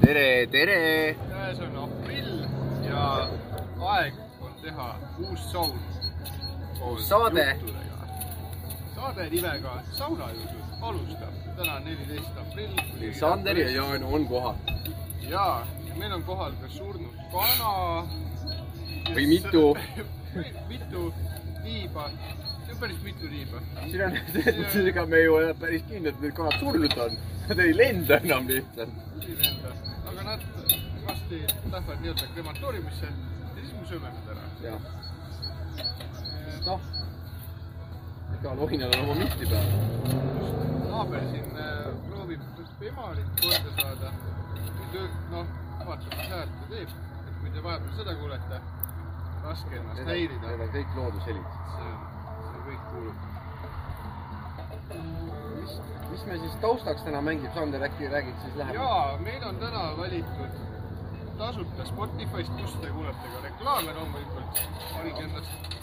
tere, tere. käes on aprill ja aeg on teha uus. Uus saade.. saade nimega Saunajutud alustab. täna on neliteist aprill. Sander ja Jaan on kohal. ja meil on kohal ka surnud kana. Või mitu. mitu tiiba, päris mitu tiiba. siin on ega me ei ole päris kindlad, et need kanad surnud on. Nad ei lenda enam lihtsalt. aga nad varsti lähevad nii-öelda krematooriumisse ja siis me sööme nad ära. jah, noh. Ega lohinal on oma mihti peal. naaber siin äh, proovib emalit korda saada. noh, vaatab, mis häält ta teeb, et kui te vahepeal seda kuulete, raske ennast häirida Need. on kõik loodushelid. see on, see kõik kuulub. mis, mis me siis taustaks täna mängib, Sander, äkki räägid siis lähemalt? ja meil on täna valitud tasuta Spotify'st, kus te kuulete ka reklaame loomulikult, valige endast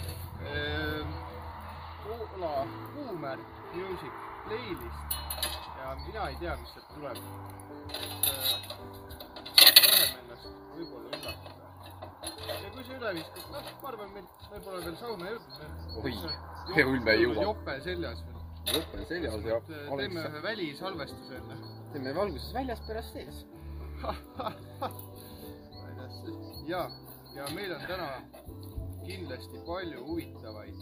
ehm, Poola kuumärk Music Playlist ja mina ei tea, mis sealt tuleb. laseme ennast võib-olla üllatada. ja kui see üle viskab, noh, ma arvan, meil, me pole veel sauna jõudnud. Oi, küll me ei jõua. jope seljas veel. on seljas ja teeme oleks, ühe välisalvestuse enne teeme valguses väljas, pärast sees. ja, ja meil on täna kindlasti palju huvitavaid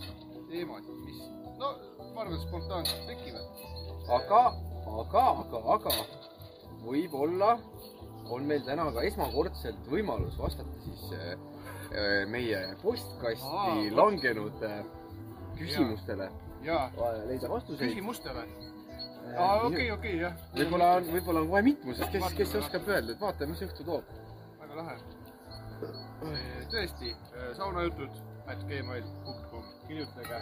teemasid, mis no ma arvan, spontaanselt tekivad. aga, aga, aga, aga võib-olla on meil täna ka esmakordselt võimalus vastata siis äh, meie postkasti Aa, langenud äh, küsimustele, leida vastuseid. küsimustele. aa, okei, okei, jah. võib-olla on, võib-olla on kohe mitmuses, kes, kes oskab öelda, et vaata, mis õhtu toob. väga lahe. tõesti, saunajutud, at gmail.com, kirjutage,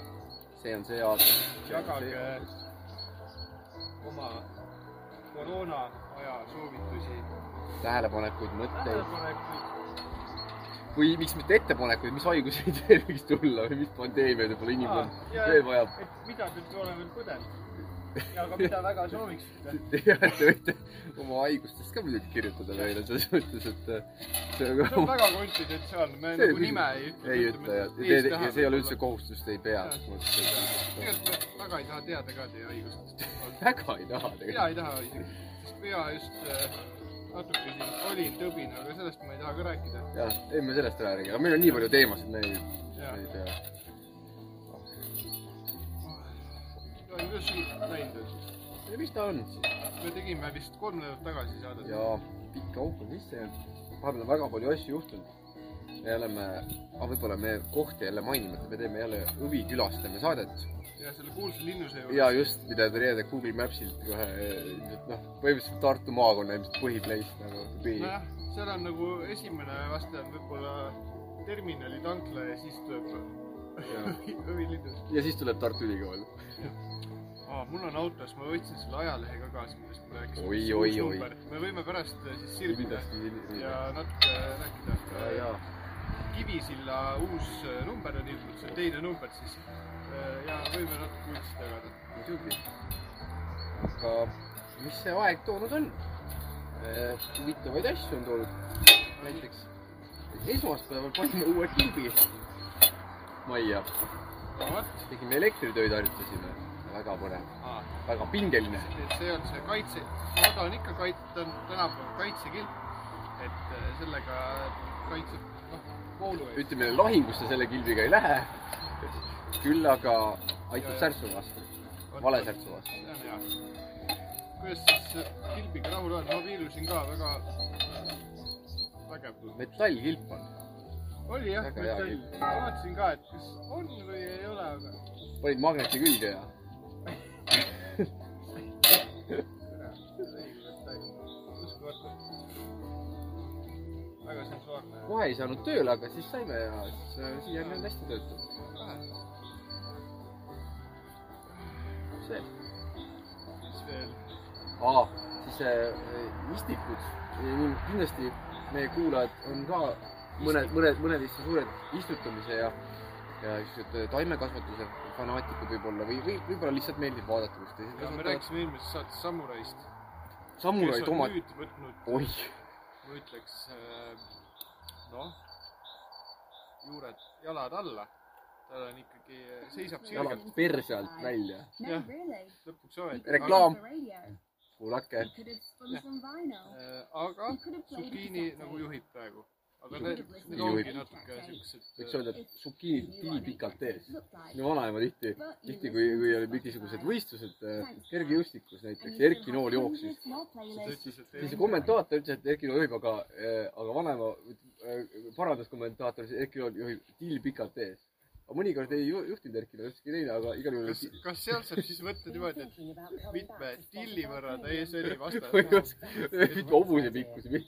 see on see aasta. jagage oma koroona aja soovitusi, tähelepanekuid, mõtteid tähelepanekuid. või miks mitte ettepanekuid, mis haiguseid veel võiks tulla või mis pandeemiaid võib-olla inimkond veel vajab. et mida te pole veel põdenud ja ka mida väga sooviksite. jah, te võite oma haigustest ka muidugi kirjutada meile selles mõttes, et äh, see on see on väga konfidentsiaalne, me See nagu nime ei ütle. ei ütle ja see, ja see ei ole üldse. kohustus, te ei pea. tegelikult me väga ei taha teada ka teie haigustest. väga ei taha mina tegelikult. ei taha isegi, sest mina just äh, natuke siin olin, tõbin, aga sellest ma ei taha ka rääkida. jah, ei me sellest ei räägi, aga meil on nii palju teemasid, me ei, me ei pea. kuidas sul läinud on ja mis ta on siis? me tegime vist kolm nädalat tagasi saadet. ja pikk auk on sisse jäänud. vahepeal on väga palju asju juhtunud. me oleme, aga võib-olla me kohti jälle mainime, et me teeme jälle Õvi külastame saadet ja selle kuulsa linnuse juures. ja just, mida te leiate Google Mapsilt kohe, noh, põhimõtteliselt Tartu maakonna ilmselt põhiplace nagu nojah, seal on nagu esimene vaste on võib-olla terminali tankla ja siis tuleb Õvilinnus. ja siis tuleb Tartu Ülikool. aa, mul on autos, ma võtsin selle ajalehe ka kaasa, millest ma rääkisin. Oi, oi, oi. me võime pärast äh, siis sirvida ja natuke rääkida. Kivisilla uus äh, number on ilmunud, see on teine number siis. ja võime natuke uudist jagada. muidugi. aga mis see aeg toonud on? huvitavaid asju on toonud. näiteks esmaspäeval panime uue kilbi majja, vot, tegime elektritöid, harjutasime. Väga põnev, väga pingeline. et see on see kaitse, ma tahan ikka kait-, ta on tänapäeval kaitsekilp, et äh, sellega kaitseb, noh, voolu eest. ütleme, lahingusse selle kilbiga ei lähe. küll aga aitab särtsu vastu, vale särtsu vastu. on kuidas siis äh, kilbiga rahul on, ma viilusin ka väga vägev metallkilp on, oli jah, metall ma vaatasin ka, et kas on või ei ole, aga panid magneti külge ja. Väga sensuaalne. kohe ei saanud tööle, aga siis saime ja siis äh, siiani on hästi töötanud. see, mis veel? aa, siis äh, istikud, kindlasti meie kuulajad on ka mõned, mõned, mõned Eesti suured istutamise ja, ja siuksed taimekasvatuse fanaatikud võib-olla või, või võib-olla lihtsalt meeldib vaadata, kus teised ja me rääkisime eelmises saates samuraist, samurai kes on tomat, nüüd võtnud, oih, ma ütleks, noh, juured, jalad alla. tal on ikkagi, seisab jalad sirgelt perse alt välja. Jah. Lõpuks ometi. Reklaam. Kuulake. Äh, aga Zucchini nagu juhib praegu. Aga need need ongi natuke siuksed. võiks öelda, et sukiinid tilipikalt ees. Minu vanaema tihti, tihti kui, kui olid mingisugused võistlused äh, kergejõustikus näiteks, Erki Nool jooksis. siis see kommentaator ütles, et Erki Nool juhib, aga, aga vanaema äh, parandas kommentaator, Erki Nool juhib tilipikalt ees. Aga mõnikord ei ju- juhtinud Nool ükski teine, aga igal juhul kas, kas sealt saab siis võtta niimoodi, et mitme tilli võrra ta ees oli vastane? mitme hobuse pikkuse,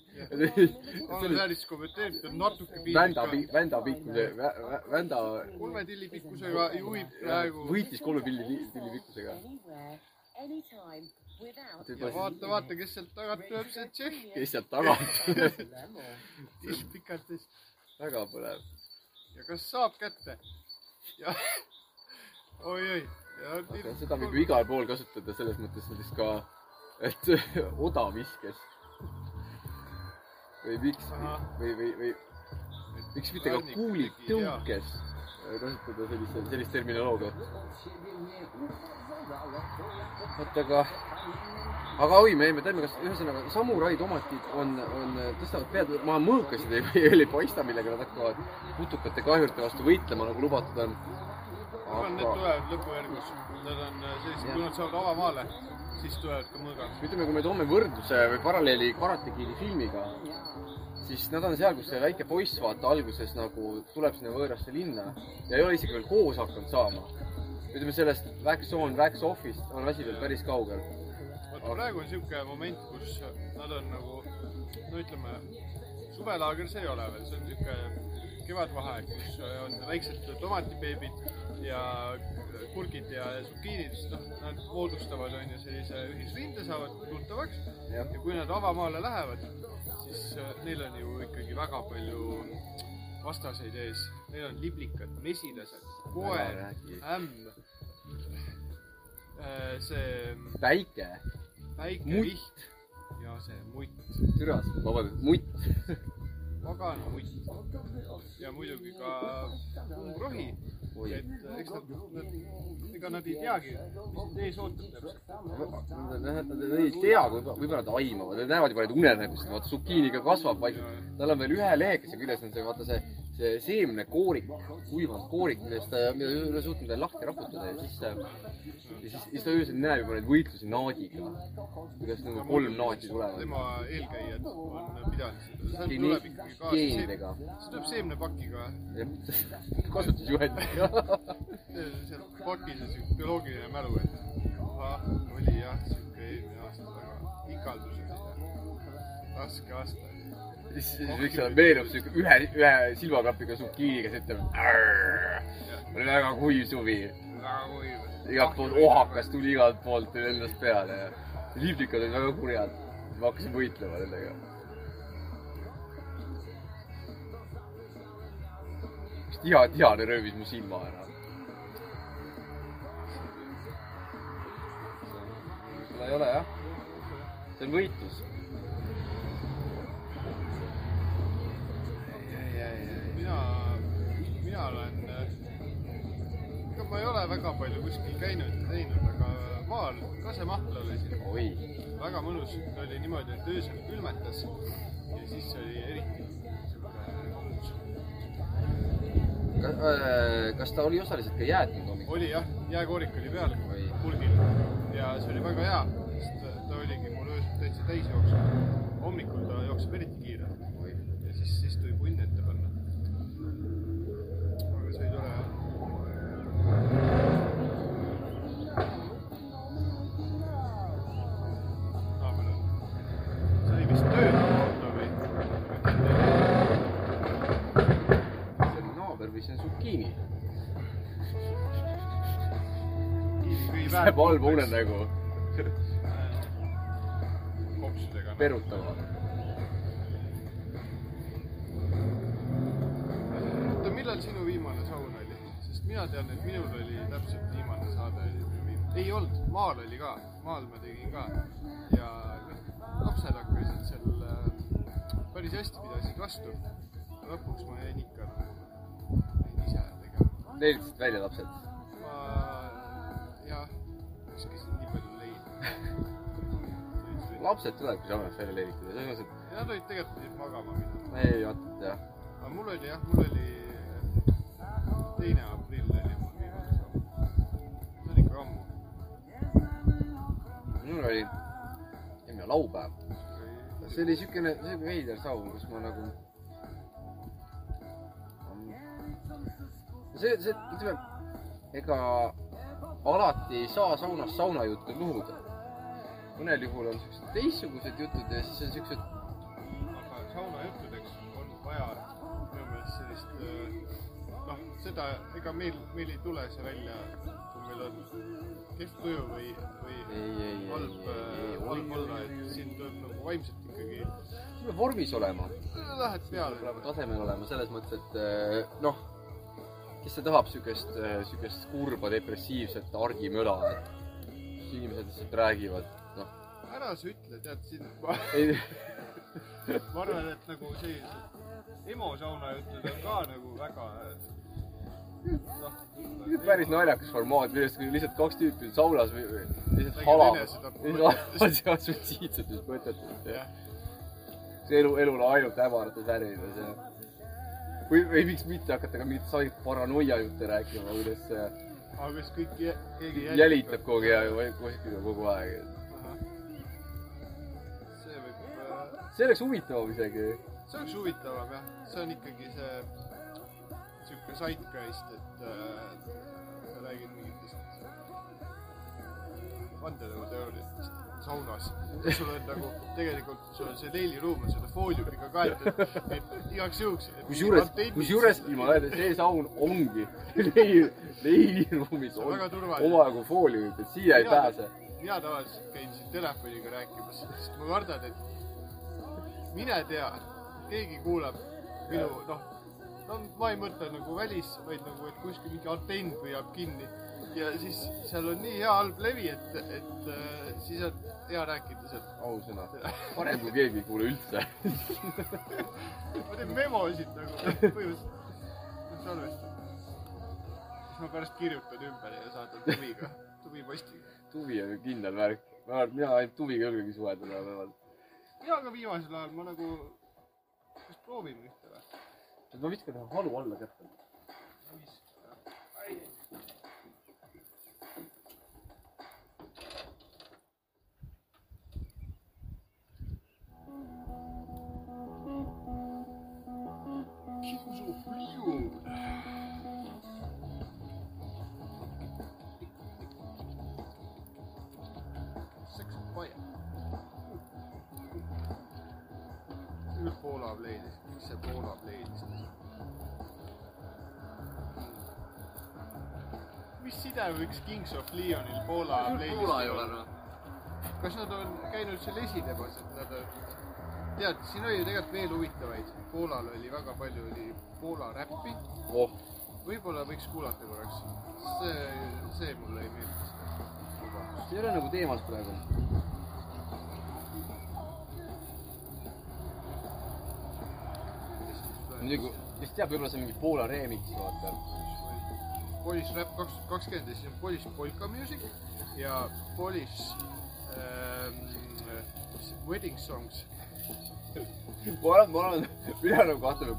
on seal siis kommenteeritud natuke vända, piinlik. vända pikkuse, vända kolme tilli pikkusega juhib praegu võitis kolme pilli, tilli pikkusega. ja vaata, vaata, kes sealt tagant tuleb, see Tšehh, kes sealt tagant, till pikalt ees. väga põnev. ja kas saab kätte? oi-oi. seda võib ju igal pool kasutada selles mõttes näiteks ka, et odaviskes. või miks, või, või, või miks mitte ka kuulitõukes kasutada sellist, sellist terminoloogiat. vot aga, aga oi, me jäime taimekast, ühesõnaga samurai tomatid on, on, tõstavad pead, ma mõõkasid ei, ei paista, millega nad hakkavad putukate kahjurite vastu võitlema, nagu lubatud on. ma arvan, need tulevad lõpujärgus. Nad on äh, sellised, kui nad saavad avamaale, siis tulevad ka mõõgad. ütleme, kui me toome võrdluse või paralleeli Karate Kidi filmiga, siis nad on seal, kus see väike poiss vaata alguses nagu tuleb sinna võõrasse linna ja ei ole isegi veel koos hakanud saama. ütleme sellest Wax on, Wax off'ist on asi veel päris kaugel. vot praegu on siuke moment, kus nad on nagu, no ütleme, suvelaager see ei ole veel, see on siuke kevadvaheaeg, kus on väiksed tomatibeebid ja kurgid ja zukiinid, siis noh, nad moodustavad onju sellise ühisrinde, saavad tuttavaks jah, ja kui nad avamaale lähevad, siis äh, neil on ju ikkagi väga palju vastaseid ees. Neil on liblikad, mesilased, koer, ämm, see väike, väike Mutt. viht ja see mutt, türas, vabandust, mutt. pagan mutt ja muidugi ka umbrohi, oi, et äh, eks nad, nad, ega nad ei teagi, mis nad ees ootab täpselt. Nad ei tea, võib-olla nad aimavad, nad näevad juba neid unenägusid, vaata sukiiniga kasvab vaikselt. tal on veel ühe lehekese küljes on see, vaata see, see seemnekoorik, kuivanud koorik, millest mida ei ole suutnud veel lahti raputada ja siis, ja siis, siis ta öösel näeb juba neid võitlusi naadiga. kuidas nagu kolm naati tulevad. tema eelkäijad on pidanud seda, sealt Geeni- tuleb ikkagi kaasa seem-, geenidega, see tuleb seemnepakiga, kasutusjuhendiga. seal pakis on siuke bioloogiline mälu, et ahah, oli jah, siuke eelmine aasta taga, ikaldused ja raske aasta. siis, siis olla, meenub siuke ühe, ühe silmaklapiga sukiini, kes ütleb. oli väga kuiv suvi väga kuiv. igalt poolt ohakas tuli igalt poolt tuli endast peale ja liblikad olid väga kurjad. ma hakkasin võitlema nendega. üks tiha, tihane röövis mu silma ära. seda ei ole jah. see on võitlus. mina, mina olen, ega ma ei ole väga palju kuskil käinud ja teinud, aga maal Kasemahtla oli siin väga mõnus, oli niimoodi, et öösel külmetas ja siis oli eriti äh, kas ta oli osaliselt ka jäätnud hommikul? oli jah, jääkoorik oli peal Oi. pulgil ja see oli väga hea, sest ta oligi mul öösel täitsa täis jooksnud. hommikul ta jookseb eriti kiire oi, ja siis, siis tuli punn ette panna. aga see oli tore jah. naaber on, see oli vist tööauto või? see on naaber või see on zukiini? See on halb unenägu. perutama. oota, millal sinu viimane mina tean, et minul oli täpselt viimane saade oli, ei olnud, maal oli ka, maal ma tegin ka ja noh, lapsed hakkasid seal äh, päris hästi pidasid vastu. lõpuks ma jäin ikka nagu, jäin ise tegema. leelitasid välja lapsed. ma jah, viskasin nii palju leida. lapsed tulebki saunast välja leelitada, selles mõttes, Nad olid tegelikult magama minema. et ei vaata jah. aga mul oli jah, mul oli teine aprill oli mul viimane saun. see on ikka ammu. minul oli eelmine laupäev. see oli siukene, oli veider saun, kus ma nagu. see, see, ütleme, ega alati ei saa saunas saunajuttu luhuda. mõnel juhul on siuksed teistsugused jutud ja siis on siuksed, seda, ega meil, meil ei tule see välja, kui meil on kehv tuju või, või halb, ei, halb olla, et siin tuleb nagu vaimselt ikkagi, sul peab vormis olema, lähed peale. Peab. tasemel olema selles mõttes, et eh, noh, kes see tahab siukest, siukest kurba depressiivset argimüla, et inimesed lihtsalt räägivad, noh, ära sa ütle, tead siin, ma ma arvan, et nagu sellised emo saunajutud on ka nagu väga päris naljakas formaat, millest lihtsalt kaks tüüpi on saunas või lihtsalt halavad, lihtsalt halavad suitsiidsetest mõtetest ja see elu, elul ainult hämarates värides ja või, või miks mitte hakata ka mingit said paranoia jutte rääkima, kuidas see aga kas kõik, keegi jälitab kogu aeg või kuskil kogu aeg. See võib äh, see oleks huvitavam isegi. see oleks huvitavam jah, see on ikkagi see sihuke zeitgeist, et äh, sa räägid mingitest vandenõuteooriatest saunas. sul on nagu tegelikult, sul on see leiliruum on selle fooliumiga kaetud, et igaks juhuks. kusjuures, kusjuures ma et see saun ongi leili, leiliruumis on on omajagu fooliumit, et siia ei pääse. mina tavaliselt käin siin telefoniga rääkimas, sest ma kardan, et mine tea, keegi kuulab minu noh, no ma ei mõtle nagu välis, vaid nagu, et kuskil mingi antenn püüab kinni ja siis seal on nii hea halb levi, et, et äh, siis on hea rääkida sealt. ausõna, parem kui keegi ei kuule üldse. ma teen memosid nagu põhimõtteliselt, salvestan. siis ma pärast kirjutan ümber ja saadan tuviga, tuvipostiga. tuvi on kindel värk. ma arvan, et mina ainult tuviga ei julgegi suhelda tänapäeval. ja aga viimasel ajal ma nagu, kas ühte või? Ma viskan ühe halu alla kätte. On fire. küll Poola pleedis, miks see Poola pleedis? mis side võiks Kings of Leonil Poola pleedis noh. kas nad on käinud seal esinemas, et nad on, tead, siin oli ju tegelikult veel huvitavaid, Poolal oli väga palju oli Poola räppi, oh, võib-olla võiks kuulata korraks, see, see mulle ei meeldi. see ei ole nagu teemas praegu. muidugi, kes teab, võib-olla see on mingi Poola remix, vaata. Polish Rap kaks kakskümmend ja siis on Polish Polka Music ja Polish ähm, Wedding Songs. ma olen, ma olen, mina nagu kahtlen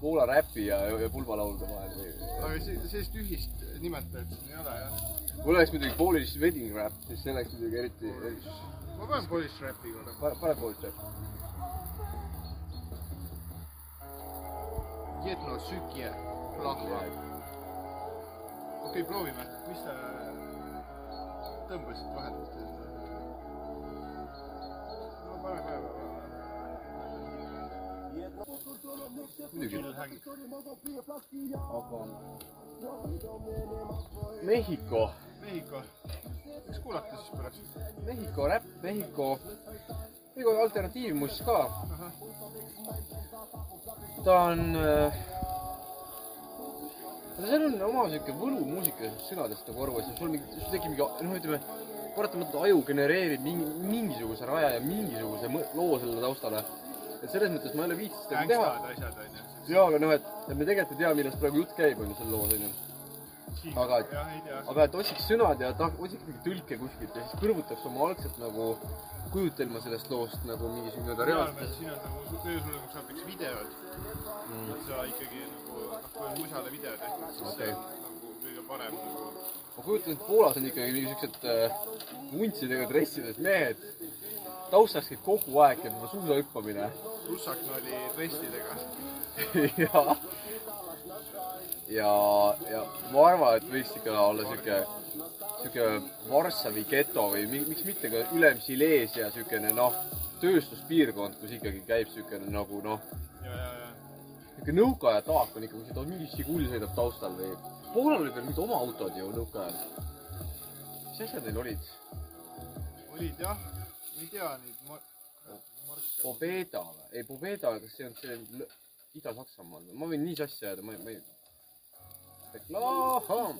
Poola räpi ja, ja pulmalaulude vahel või. aga see, sellist ühist nimetajat siin ei ole jah. mul oleks muidugi Polish wedding rap, siis see oleks muidugi eriti, eriti, ma panen Polish Rapi korra. pane Polish rap. Jedno sükje, plahva. okei okay,, proovime, mis sa tõmbasid vahetult? no pane, pane, pane. muidugi, aga Mehhiko, Mehhiko, võiks kuulata siis pärast. Mehhiko räpp, Mehhiko, ega alternatiivmuss ka. ta on äh,. seal on oma siuke võlumuusika sõnadest nagu aru, et sul mingi, sul tekib mingi noh, ütleme paratamatult aju genereerib mingi, mingisuguse raja ja mingisuguse loo sellele taustale. et selles mõttes ma ei ole viitsinud seda teha. jaa, aga noh, et, et me tegelikult ei tea, millest praegu jutt käib, on ju, seal loos, on ju. Aga jah, aga et otsiks sõnad ja ta otsiks mingi tõlke kuskilt ja siis kõrvutaks oma algselt nagu kujutelma sellest loost nagu mingisugune reaalne, reaalsus. siin on nagu kõige suuremaks abiks videod. et sa ikkagi nagu, noh, kui on musale video tehtud, siis see Okei. on nagu kõige parem nagu. ma kujutan, et Poolas on ikkagi mingi siuksed äh, vuntsidega dressides mehed. taustaks käib kogu aeg käib juba suusahüppamine. russaknali dressidega. ja, ja, ja ma arvan, et võiks ikka olla siuke, siuke Varssavi geto või mi- miks mitte ka ülem Silesia siukene noh, tööstuspiirkond, kus ikkagi käib siukene nagu noh, siuke nõukaaja taak on ikka, kui mingi Žigul sõidab taustal või. Poolal olid veel mingid oma autod ju nõukaajal. mis asjad neil olid? olid jah, ei tea neid mar-. Pobeda või? ei, Pobeda, kas see on see Ida-Saksamaal või? ma võin nii sassi ajada, ma ei, ma ei. reklaam.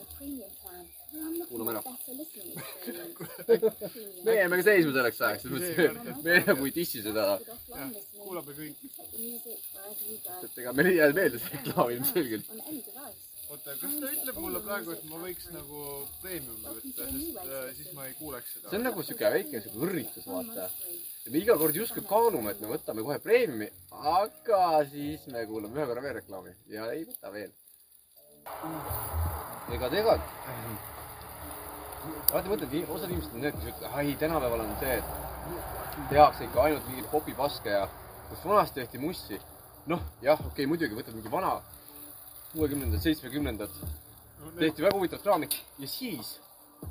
Kuulame ära. me jääme ka seisma selleks ajaks, selles mõttes, et me nagu ei dissi seda. jah, kuulame kõik. et ega meile ei jää meelde see reklaam ilmselgelt. oota, kas ta ütleb mulle praegu, et ma võiks nagu premiumi võtta, sest äh, siis ma ei kuuleks seda. see on nagu siuke väike siuke õrritus, vaata. ja me iga kord justkui kaalume, et me võtame kohe preemiumi, aga siis me kuulame ühe korra veel reklaami ja ei võta veel. Ega tegelikult, alati mõtled, osad inimesed on need, kes ütlevad, ai, tänapäeval on see, et tehakse ikka ainult mingit popipaske ja kus vanasti tehti mussi. noh, jah, okei okay,, muidugi võtad mingi vana kuuekümnendad, seitsmekümnendad tehti väga huvitavat kraami ja siis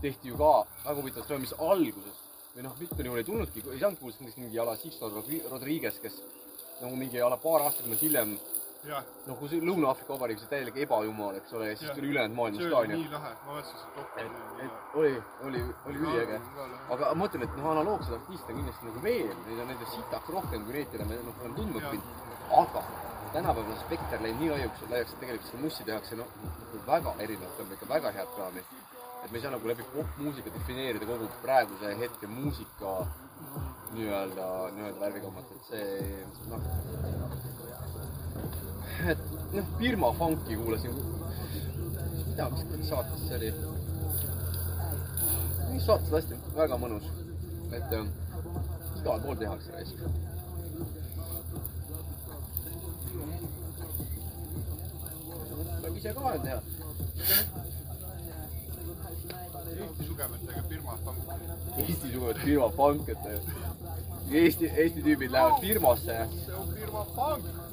tehti ju ka väga huvitavat kraami, mis alguses või noh, mitmel juhul ei tulnudki, ei saanud kuulda näiteks mingi a la Sixto Rodri- Rodriguez, kes nagu mingi a la paar aastakümmet hiljem, noh, kus Lõuna-Aafrika Vabariigis oli täielik ebajumal, eks ole, ja siis Jah. tuli ülejäänud see maailmas oli ka onju. nii lahe, ma dokki. et, et oli, oli, oli üliäge. aga ma mõtlen, et noh, analoogseid artiste on kindlasti nagu veel, neid on nendest sitaks rohkem kui neid, keda me noh, oleme tundma õppinud. aga tänapäeval on spekter läinud nii laiaks, laiaks, et tegelikult seda mussi tehakse noh, väga erinevalt, on ikka väga head kraami. et me ei saa nagu läbi popmuusika defineerida kogu praeguse hetke muusika nii-öelda, nii-öelda värvikammat, et see noh, et noh, Birma funki kuulasin, tea, mis kuradi saates see oli mis saates lasti, väga mõnus. et äh, igal pool tehakse raisk. võib ise ka teha. Eesti sugemetega firma pank. Eesti suguvad firma pank, et Eesti, Eesti tüübid lähevad firmasse ja see on firma pank.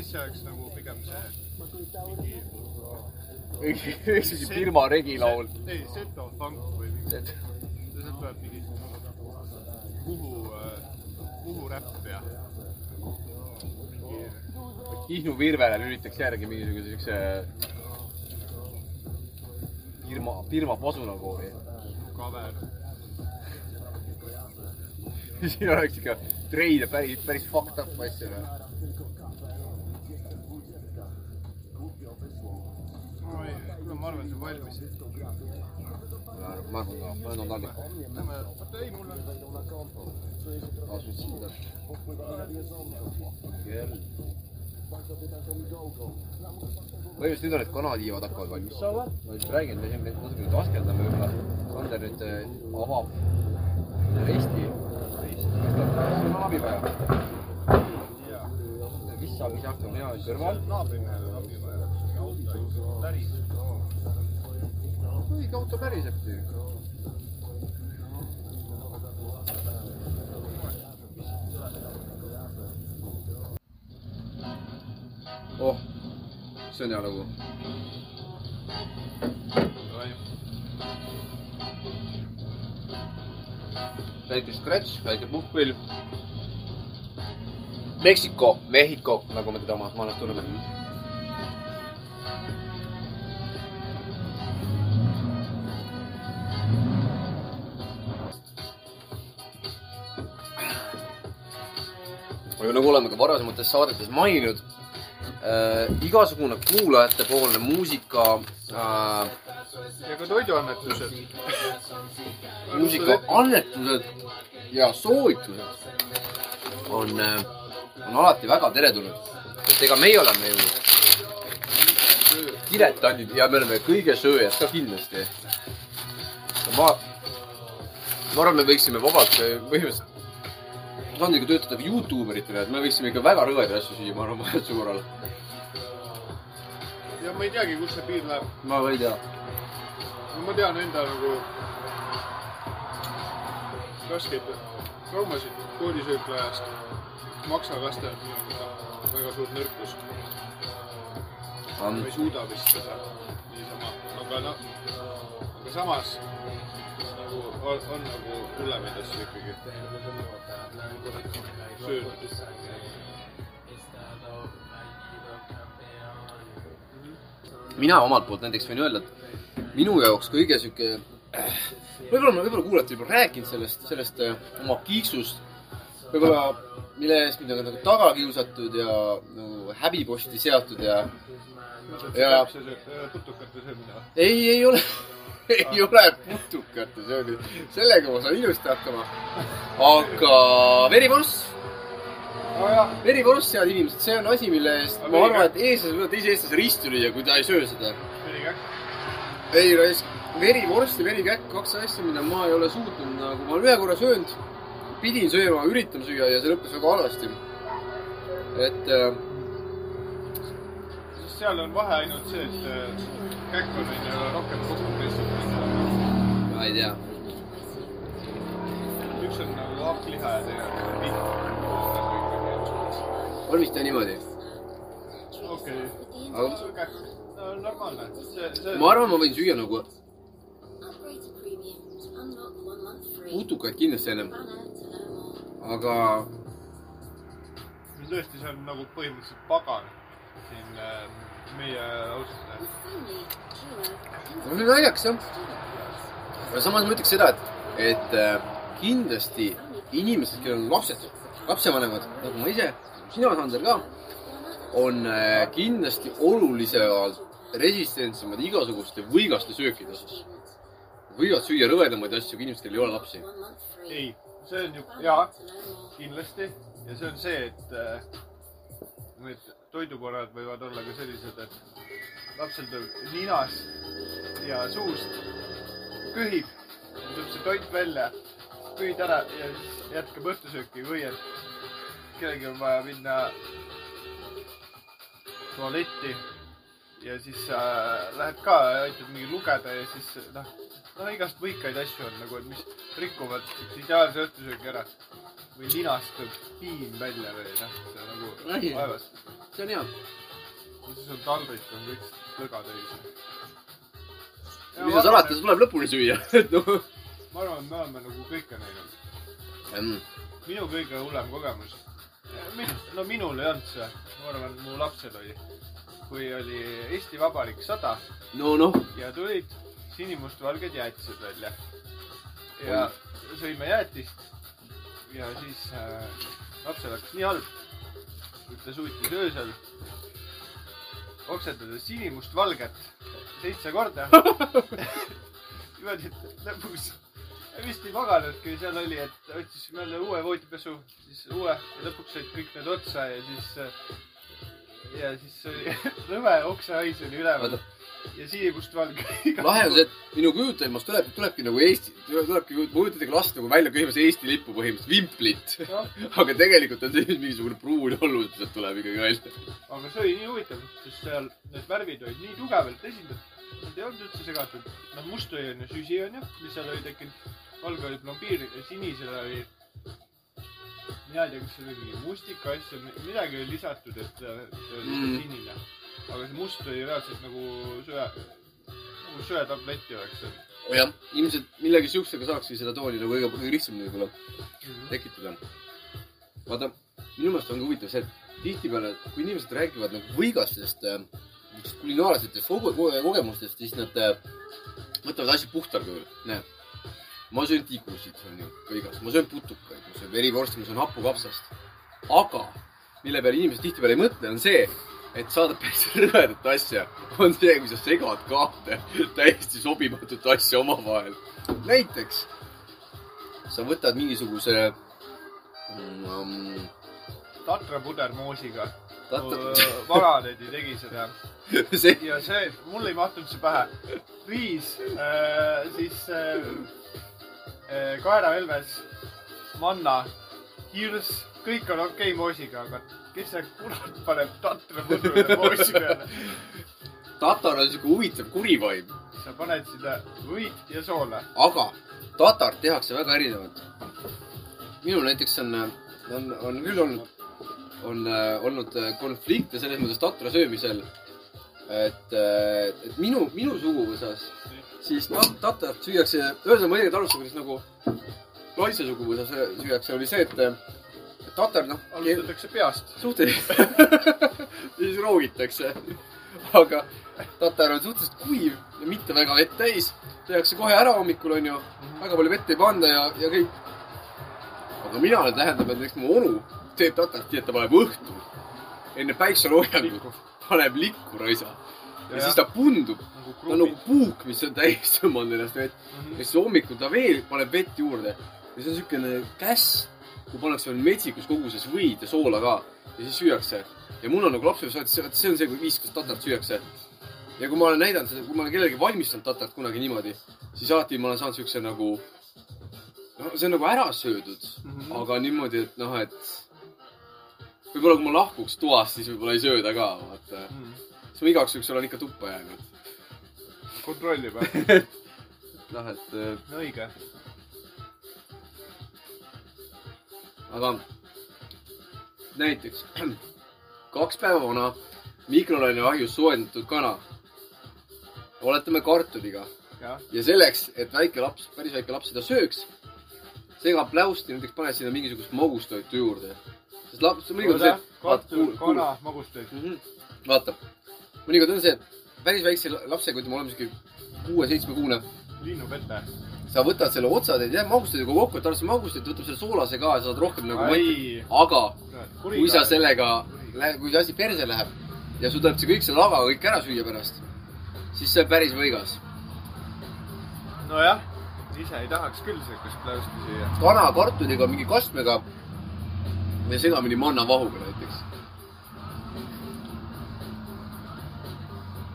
Siis see oleks nagu pigem see mingi mingi firma regilaul. ei, Seto Funk või mingi, sealt tuleb mingi Kuhu, Kuhu räpp ja Kihnu Virvele lülitaks järgi mingisuguse siukse firma, firma pasunakoori. kaver. siin oleks ikka treide päris, päris fucked up asju. noh. oi, kuule, ma arvan, see on valmis. ma arvan ka, ma olen taldrik. Lähme, oota ei, mul on, asun siia. kell. põhimõtteliselt nüüd on need kanatiivad hakkavad valmis saama. ma just räägin, me siin nüüd natuke nüüd askeldame võib-olla. Sander nüüd äh, avab resti. sul on abi vaja. vissa, mis hakkab mina kõrval. naabrimehele abi vaja. päriselt. Õige auto päriselt ju. oh, see on hea lugu. väike scratch, väike puhkpilv. Meksiko, Mehhiko, nagu me teda oma maalas tunneme. Aga nagu oleme ka varasemates saadetes maininud äh,, igasugune kuulajatepoolne muusika äh,, ja ka toiduannetused. muusika annetused ja soovitused on, on alati väga teretulnud. et ega meie oleme ju diletandid ja me oleme kõige sööjad ka kindlasti. ma, ma arvan, me võiksime vabalt eh, põhimõtteliselt tasandiga töötada Youtube eritena, et me võiksime ikka väga rõvedaid asju süüa, ma arvan, vajaduse korral. ja ma ei teagi, kus see piir läheb. ma ka ei tea. no ma tean enda nagu raskeid traumasid koolisööklajast. maksalaste on minu väga suur nõrkus. ma ei suuda vist seda niisama, aga noh, aga samas on, on nagu hullemaid asju ikkagi mina omalt poolt näiteks võin öelda, et minu jaoks kõige sihuke, võib-olla ma, võib-olla kuulete juba rääkinud sellest, sellest äh, oma kiiksust, võib-olla mille eest mind on nagu taga kiusatud ja nagu häbiposti seatud ja Ja- putukate või? ei, ei ole, ei ole putukate söömine, sellega ma saan ilusti hakkama. aga verivorst, nojah, verivorst, head inimesed, see on asi, mille eest ma arvan, et eestlased võivad teise eestlase risti lüüa, kui ta ei söö seda. Ei raisk, verivorst ja verikäkk, kaks asja, mida ma ei ole suutnud nagu, ma olen ühe korra söönud, pidin sööma, üritama süüa ja see lõppes väga halvasti. et äh, seal on vahe ainult see, et äh, käkk on onju rohkem kokku pressitud. ma ei tea, üks on nagu hakkliha ja teine on pilt. on vist jah niimoodi. okei, aga käkk, no normaalne, ma arvan, ma võin süüa nagu putukaid kindlasti ennem, aga tõesti, see on nagu põhimõtteliselt pagan siin äh, meie Foley, Hero, no see on naljakas jah. aga samas ma ütleks seda, et, et äh, kindlasti inimesed, kellel on lapsed, lapsevanemad nagu ma ise, sina, Sander ka, on äh, kindlasti olulisemalt resistentsemad igasuguste võigaste söökide osas. võivad süüa rõvedamaid asju kui inimesed, kellel ei ole lapsi. ei, see on ju, jaa, kindlasti ja see on see, et äh, need toidukorrad võivad olla ka sellised, et lapsel tuleb ninast ja suust köhib, tuleb see toit välja, köhid ära ja siis jätkab õhtusööki või et kellelgi on vaja minna tualetti ja siis äh, lähed ka aitad mingi lugeda ja siis noh, no igast võikaid asju on nagu, et mis rikuvad ideaalse õhtusöögi ära või linast tuleb piim välja või noh, see nagu Ai. vaevast. see on hea. ja siis on taldrik on kõik lõga täis. mis sa salata, see tuleb lõpuni süüa. noh ma arvan, et me oleme nagu kõike näinud. mm.. minu kõige hullem kogemus, no minul ei olnud see, ma arvan, mu lapsel oli, kui oli Eesti Vabariik sada no noh, ja tulid sinimustvalged jäätised välja. ja sõime jäätist ja siis äh, lapsel hakkas nii halb, et ta suutis öösel oksetada sinimustvalget seitse korda. niimoodi, et lõpuks vist ei maganudki, seal oli, et otsisime jälle uue voodipesu, siis uue ja lõpuks said kõik need otsa ja siis äh, ja siis oli rõve oksahais oli üleval. Ja sinimustvalge. lahe on see, et minu kujutelmas tuleb, tulebki nagu Eesti, tulebki, ma kujutan last nagu välja köhimas Eesti lippu põhimõtteliselt, vimplit. aga tegelikult on see mingisugune pruun hullus, mis sealt tuleb ikkagi välja. aga see oli nii huvitav, sest seal need värvid olid nii tugevalt esindatud, nad ei olnud üldse segatud. noh, must oli onju süsi onju, mis seal oli tekkinud, valge oli plombiir ja sinisele oli, mina ei tea, kas see oli mingi mustika asju, midagi oli lisatud, et see oli mm. sinine. Aga see must oli reaalselt nagu söe, nagu söetableti oleks jah, ilmselt millegi siuksega saakski seda tooni nagu kõige, kõige lihtsamini võib-olla tekitada. vaata, minu meelest on ka huvitav see, et tihtipeale, kui inimesed räägivad nagu võigastest äh, kulinaarsetest koge- koge- kogemustest, siis nad äh, võtavad asju puhtal kujul. näe, ma söön tigusid, see on ju võigas, ma söön putukaid, ma söön verivorsti, ma söön hapukapsast. aga mille peale inimesed tihtipeale ei mõtle, on see, et saada päris rõvedat asja, on see, kui sa segad kahte täiesti sobimatut asja omavahel. näiteks sa võtad mingisuguse mm, tatra pudermoosiga. Tatra- vanatädi tegi seda see, ja see, mul ei mahtunud see pähe. riis äh,, siis äh, äh, kaeravelves, manna, hirs, kõik on okei okay moosiga, aga kes see kurat paneb tatra pudru moosi peale? tatar on siuke huvitav kurivaim, sa paned sinna võit ja soola. aga tatart tehakse väga erinevalt. minul näiteks on, on, on küll olnud, on äh, olnud äh, konflikte selles mõttes tatra söömisel, et, et minu, minu suguvõsas siis tat- tatart süüakse, ühesõnaga ma õieti alustan, kuidas nagu naise suguvõsas süüakse, oli see, et tatar noh, alustatakse peast. suhteliselt, siis roogitakse. aga tatar on suhteliselt kuiv ja mitte väga vett täis. tehakse kohe ära hommikul onju, väga palju vett ei panda ja, ja kõik. aga mina olen tähendanud, et näiteks mu onu teeb tatart nii, et ta paneb õhtul enne päikseloojangut, paneb likku raisa. ja, ja siis ta pundub, nagu ta on nagu puuk, mis on täis tõmmanud ennast vett. Mhm. ja siis hommikul ta veel paneb vett juurde ja see on siukene käss, kui pannakse veel metsikus koguses võid ja soola ka ja siis süüakse. ja mul on nagu vaata see on see kui viis, kuidas tatart süüakse. ja kui ma olen näidanud seda, kui ma olen kellelegi valmistanud tatart kunagi niimoodi, siis alati ma olen saanud siukse nagu, noh, see on nagu ära söödud mm. -hmm. aga niimoodi, et noh, et võib-olla kui ma lahkuks toast, siis võib-olla ei sööda ka, vaata. Mhm. siis ma igaks juhuks olen ikka tuppa jäänud. kontrolli peal. noh, et õige. Aga näiteks kaks päeva vana mikrolaineahjus soojendatud kana. oletame kartuliga jah, ja selleks, et väike laps, päris väike laps seda sööks, segab pläusti, näiteks paned sinna mingisugust magustoitu juurde. sest laps, mõnikord on see, kartul, kana, magustoit. Mhm. vaata, mõnikord on see, et päris väikse lapsega, ütleme, oleme siuke kuue-seitsmekuune, linnupete. Sa võtad selle otsa, teed jah magustoiduga kokku, et arvestad magustit, võtab selle soolase ka ja saad rohkem nagu Ai. mõtte. aga kui sa sellega, kui see asi perse läheb ja sul tuleb see kõik selle lavaga kõik ära süüa pärast, siis see on päris võigas. nojah, ise ei tahaks küll siukest pläusti süüa. kana kartuliga mingi kastmega ja segamini mannavahuga näiteks.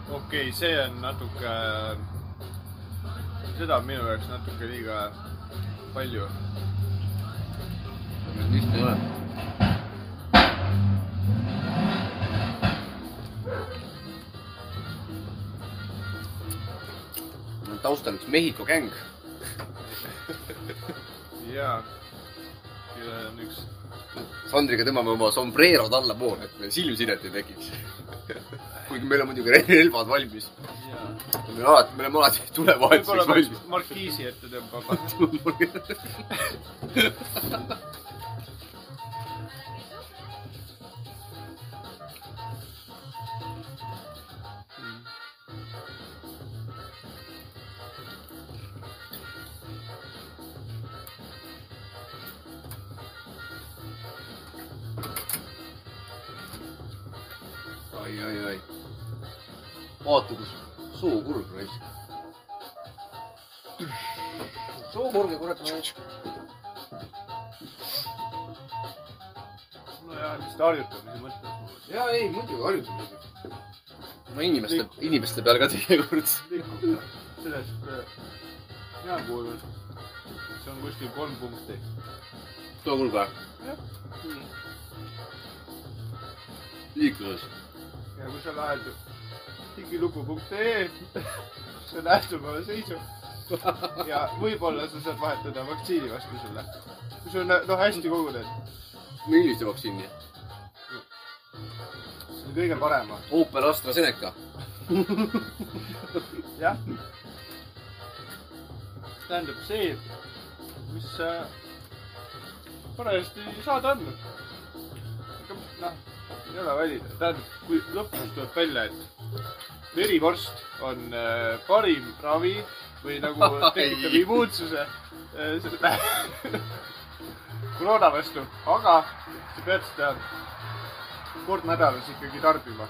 okei okay,, see on natuke, seda on minu jaoks natuke liiga palju. ei ole. taustal üks Mehhiko gäng. jaa, kellel on üks, Sandriga tõmbame oma sombrerod allapoole, et meil silmsidet ei tekiks. kuigi meil on muidugi relvad valmis. me oleme alati, me oleme alati tulevahetuseks valmis markiisi ette tõmbama. ai, ai, ai. vaata, kus sookurg raisk. sookurge, kurat. nojah, lihtsalt harjutamise mõttes. ja ei, muidugi harjutada. ma inimeste, inimeste peal ka teinekord. sellest äh, mina kuulen, see on kuskil kolm punkti. sookurg või? liikluses. Ja kui sa lähed digilugu.ee, sa näed oma seisu ja võib-olla sa saad vahetada vaktsiini vastu selle. kui sa noh hästi koguned, millise vaktsiini? see on kõige parem. Opel AstraZeneca. jah. tähendab see, mis äh, parajasti saada on. noh, ei ole valida, tähendab, kui lõpuks tuleb välja, et verivorst on äh, parim ravi või nagu tekitab immuunsuse äh, koroona vastu, aga sa pead seda kord nädalas ikkagi tarbima.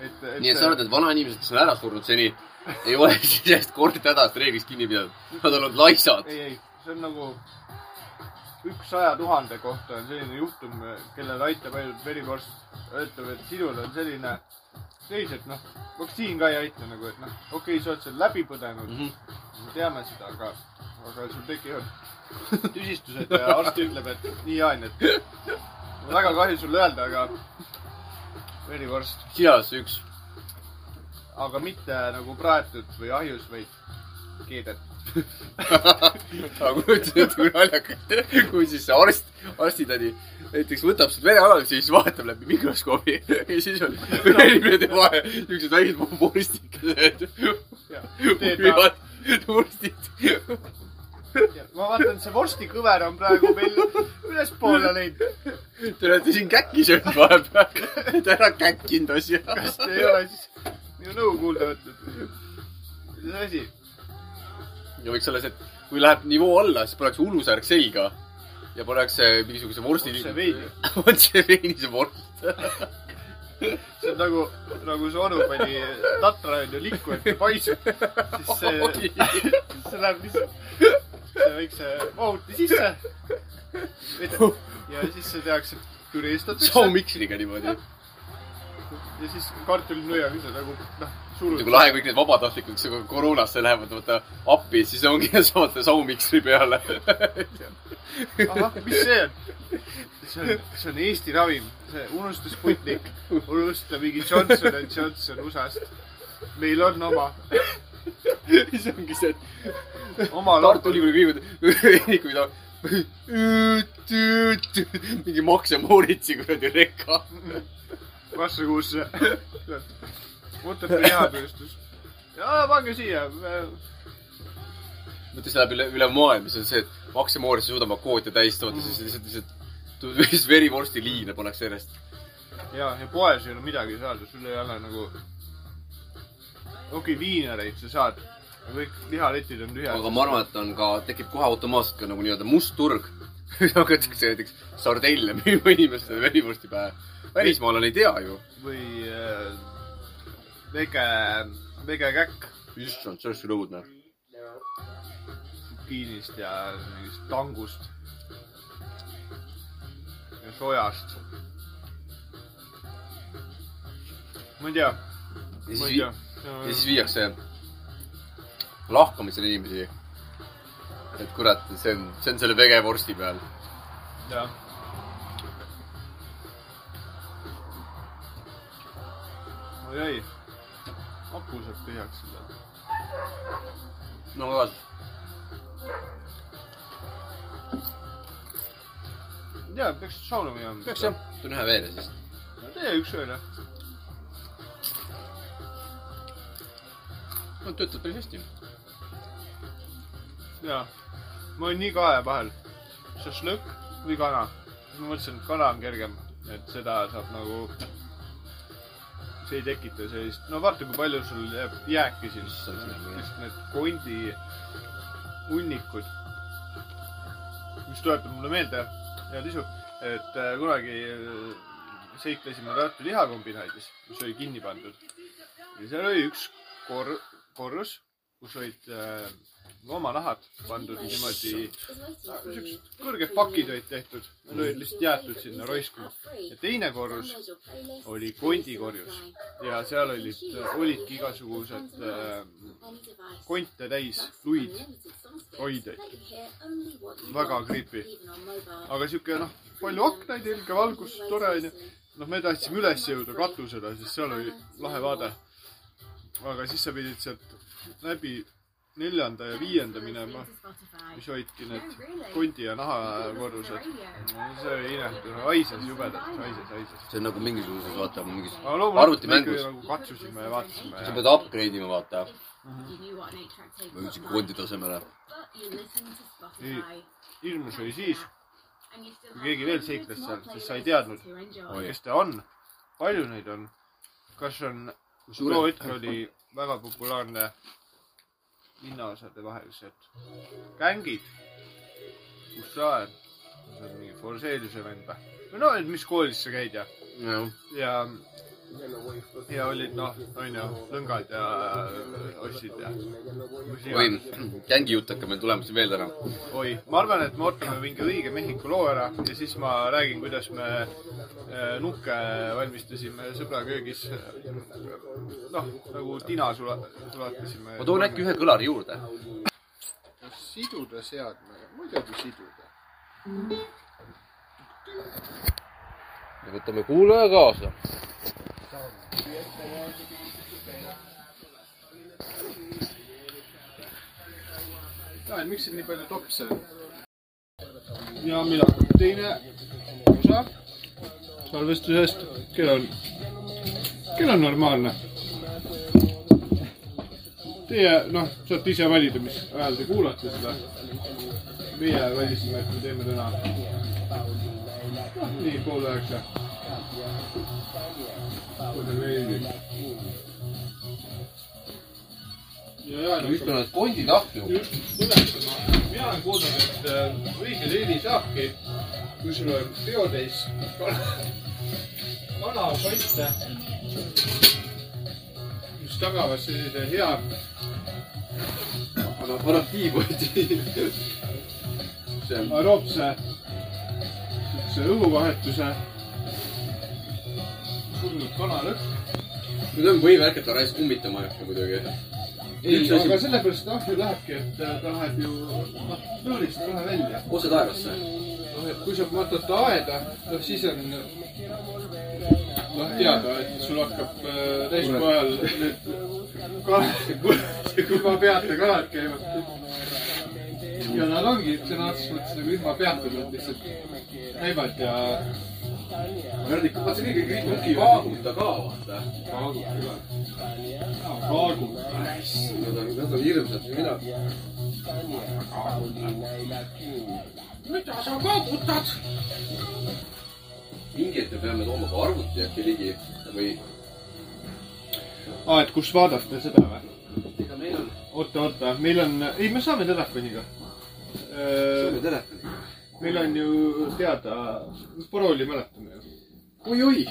et, et nii et sa arvad, et vanainimesed, kes on ära surnud seni, ei ole siis kord nädalas reeglist kinni pidanud? Nad on olnud laisad. ei, ei, see on nagu üks saja tuhande kohta on selline juhtum, kellele aitab ainult verivorst. ütleb, et sinul on selline seis, et noh, vaktsiin ka ei aita nagu, et noh, okei okay,, sa oled selle läbi põdenud mm. -hmm. me teame seda, aga, aga sul tekivad tüsistused ja arst ütleb, et nii on, et väga kahju sulle öelda, aga verivorst, see üks. aga mitte nagu praetud või ahjus, vaid keedetud. Aga kujuta ette, kui naljakas, kui siis arst, arstitädi näiteks võtab sealt vereanalüüsi ja siis vaatab läbi mikroskoobi ja siis on inimene teeb vahel siuksed väiksed vorstikesed. vorstid. ma vaatan, see vorstikõver on praegu meil ülespoole läinud. Te olete siin käkki söönud vahepeal. Te ära käkkinud asja. kas te ei ole siis minu nõu kuulda võtnud? mis asi? Ja võiks olla see, et kui läheb nivoo alla, siis pannakse ulusärk selga ja pannakse mingisuguse vorsti. Otseveini.. Vorst. see on nagu, nagu su onu pani tatra onju likku, et ta paisub. siis see, see läheb lihtsalt see väikse mahuti sisse. ja siis see tehakse, püreestatakse saumiksriga niimoodi. ja siis kartulinõiaga ise nagu noh, surud kui. lahe kõik need vabatahtlikud, kes nagu koroonasse lähevad, vaata appi, siis ongi saavad saumiksri peale. ahah, mis see on? see on, see on Eesti ravim, see unusta Sputnik, unusta mingi Johnson and Johnson USA-st. meil on oma, siis ongi see, et oma Tartu Ülikooli kliinikud mingi Max ja Moritsi kuradi rekka. Otepää lihatööstus. jaa, pange siia. mõtle, see läheb üle, üle maailma, see on see, et Max ja Moritz suudavad kvoote täis toota, siis lihtsalt, lihtsalt lihtsalt verivorsti liine pannakse järjest. ja, ja poes ei ole midagi saada, sul ei ole nagu. okei okay,, viinereid sa saad, kõik lihaletid on tühjad. aga ma arvan, et on ka, tekib kohe automaatselt ka nagu nii-öelda must turg. hakatakse näiteks sardelle müüma inimestele verivorsti pähe. välismaalane ei tea ju. või äh, vege, vegekäkk issand, see oleks küll õudne. zucchiinist ja mingist tangust ja sojast. ma ei tea, ja siis ja siis viiakse lahkamisele inimesi. et kurat, see on, see on selle vegevorsti peal. jah. oi ei, tühjaks seda. no aga ei tea, peaks sauna minema. peaks jah, toon ühe veel ja siis. tee üks veel jah. no töötab päris hästi. jaa, ma olen nii kahe vahel, šašlõkk või kana. siis ma mõtlesin, et kana on kergem, et seda saab nagu, see ei tekita sellist, no vaata, kui palju sul jääb jääki siin, just need kondi hunnikud. mis tuletab mulle meelde, hea Lisu, et äh, kunagi äh, seiklesime Tartu lihakombinaadis, mis oli kinni pandud. ja seal oli üks kor-, korrus, kus olid äh, loomanahad pandud niimoodi, siuksed kõrged pakid olid tehtud, need olid lihtsalt jäetud sinna roiskuma. ja teine korrus oli kondikorjus ja seal olid, olidki igasugused äh, konte täis luid, hoideid. väga creepy. aga sihuke noh, palju aknaid, helge valgus, tore onju. noh, me tahtsime üles jõuda katusele, sest seal oli lahe vaade. aga siis sa pidid sealt läbi neljanda ja viienda minema, mis hoidki need kondi ja nahakorrused. see oli inetu, haises jubedalt, haises, haises. see on nagu mingisuguses, vaata, mingis aga loomulikult me arvutimängus nagu katsusime ja vaatasime sa pead upgrade ima, vaata. või üldse kondi tasemele. hirmus oli siis, kui keegi veel seikles seal, sest sa ei teadnud, kes ta on, palju neid on, kas on, too hetk oli väga populaarne linnaosade vahelised gängid, kus sa oled, sa oled mingi Forseliuse vend või? no et mis koolis sa käid ja, jah, ja, ja olid noh, onju, lõngad ja äh, ossid ja. oi, gängijutt hakkab meil tulema siin veel täna. oi, ma arvan, et me ootame mingi õige Mehhiko loo ära ja siis ma räägin, kuidas me äh, nukke valmistasime sõbra köögis. noh, nagu tina sula-, sulatasime. ma toon äkki ühe kõlari juurde. siduda seadmega, muidugi siduda. ja võtame kuulaja kaasa. ja, et miks siin nii palju topse ja millal teine osa salvestusest, kell on, kell on normaalne. Teie, noh, saate ise valida, mis ajal te kuulate seda. meie valisime, et me teeme täna noh, nii pool üheksa. On need kondid ahju. mina olen kuulnud, et äh, õige leili saabki, kui sul on peotäis kana, kanakotte, mis tagavad sellise hea aga paneb tiiboti. see on, aroobse, siukse õhuvahetuse, surnud kanalõhn. nüüd on võimalik, et ta raisk kummitama ei hakka muidugi. ei aga sellepärast ahju lähebki, et äh, ta läheb ju noh, plöörist kohe välja. otse taevasse. noh, et kui sa matad ta aeda, noh siis on noh teada, et sul hakkab äh, täiskuu ajal need kanad, ilma peata kanad käivad. ja nad ongi sõna otseses mõttes nagu ilma peata, nad lihtsalt käivad ja vaata see kõige kõik ongi vaaguta ka, vaata. kaaguvad. Nad on, nad on hirmsad, mina. mida sa kaagutad? mingi hetk me peame tooma ka arvuti äkki ligi või. aa, et kus vaadata seda või? ega meil on, oota, oota, meil on, ei, me saame telefoniga. saame telefoni. Meil on ju teada, parooli mäletame ju. oi-oi,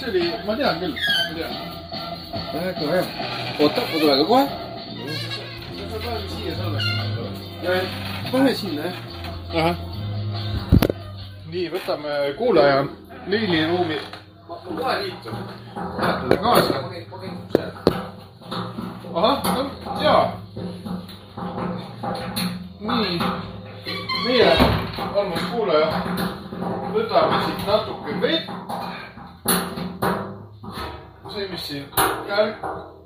see oli, ma tean küll, ma tean. väga hea. oota, ma tulen ka kohe. sa paned siia salvestama. pane sinna jah. ahah. nii, võtame kuulaja Leili ruumi ma, kohe liitun. vahetada kaasa. ahah, jaa. nii, meie, armas kuulaja, võtame siit natuke vett. see, mis siin kärk,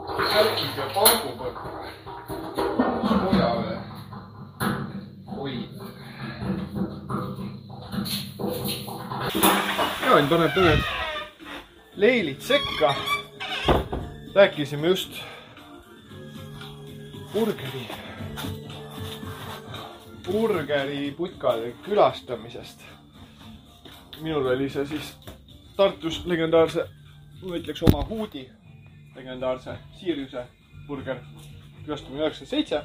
kärkib ja paugub, on sooja või? oi. Jaan paneb mõned leilid sekka. rääkisime just burgeri, burgeriputkade külastamisest. minul oli see siis Tartus legendaarse, ma ütleks oma huudi legendaarse Siiriuse burger. külastamine üheksakümmend seitse,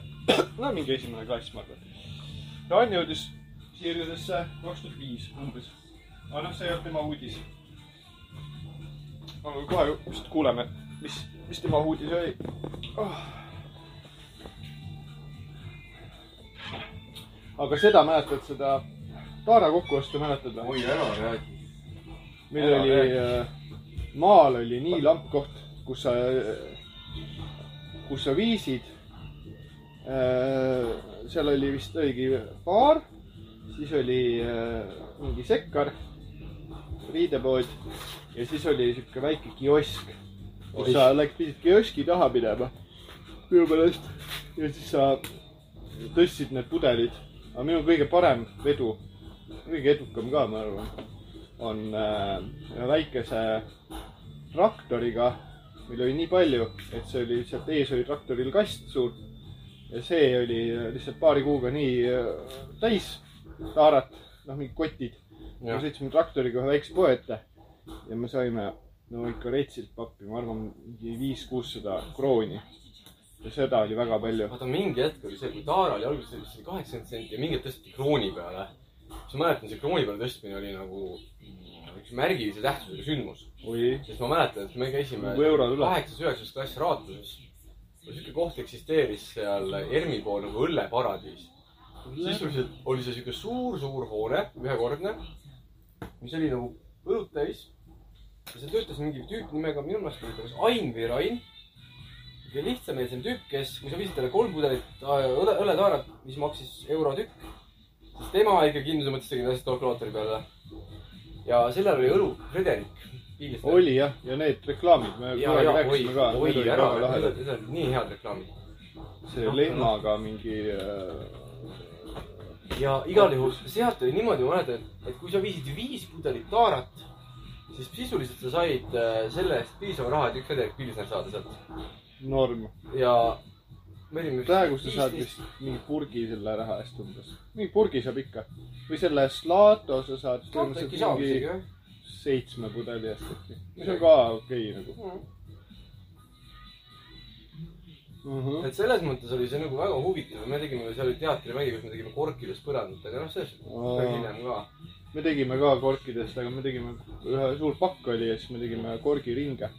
no mingi esimene klass, ma arvan. Jaan jõudis Siiriusesse kaks tuhat viis umbes. aga noh, see ei olnud tema uudis. aga kohe just kuuleme, mis, mis tema uudis oli oh.. Aga seda mäletad, seda Taara kokkuostu mäletad või? oi, ära räägi. meil ära oli, maal oli nii lamp koht, kus sa, kus sa viisid. seal oli vist oligi baar, siis oli äh, mingi sekkar, riidepood ja siis oli sihuke väike kiosk, kus sa läks, pidid kioski taha minema minu meelest ja siis sa tõstsid need pudelid, aga minu kõige parem vedu, kõige edukam ka, ma arvan on äh, väikese traktoriga, meil oli nii palju, et see oli lihtsalt ees oli traktoril kast suur ja see oli lihtsalt paari kuuga nii äh, täis taarat, noh mingid kotid. me sõitsime traktoriga ühe väikse poe ette ja me saime no ikka retsilt pappi, ma arvan, mingi viis-kuussada krooni. Ja seda oli väga palju. vaata mingi hetk oli see, kui Taara oli alguses oli kaheksakümmend senti ja mingi hetk tõsteti krooni peale. siis ma mäletan, see krooni peale tõstmine oli nagu üks märgilise tähtsusega sündmus. sest ma mäletan, et me käisime Nagu euro tuleb. kaheksas, üheksas klass Raatuses. sihuke koht eksisteeris seal ERMi pool nagu õlleparadiis. sisuliselt oli see sihuke suur-suur hoone, ühekordne, mis oli nagu õlut täis. ja seal töötas mingi tüüp nimega, minu meelest oli ta kas Ain või Rain. Kõige lihtsameelsem tüüp, kes, kui sa viisid talle kolm pudelit äh, õle, õletaarat, mis maksis euro tükk, siis tema ikka kindluse mõttes tegi asjad kalkulaatori peale. ja sellel oli õlu Frederik. oli jah, ja need reklaamid, me ja, kunagi rääkisime ka, oi ära need olid nii head reklaamid. see lehmaga mingi äh, ja igal juhul sealt oli niimoodi, ma mäletan, et kui sa viisid viis pudelit taarat, siis sisuliselt sa said äh, selle eest piisava raha, et üks Frederik Pilsner saada sealt. norm. ja me olime. praegu sa saad vist mingi purgi selle raha eest umbes. mingi purgi saab ikka. või selle Slato sa saad põhimõtteliselt mingi seitsme pudeli eest äkki. mis on ka okei okay, nagu mm. -hmm. et selles mõttes oli see nagu väga huvitav, me tegime seal oli teatrimägi, kus me tegime korkidest põrandat, aga noh, sellest Aa. hiljem ka. me tegime ka korkidest, aga me tegime, ühe suur pakk oli ja siis me tegime korgiringe.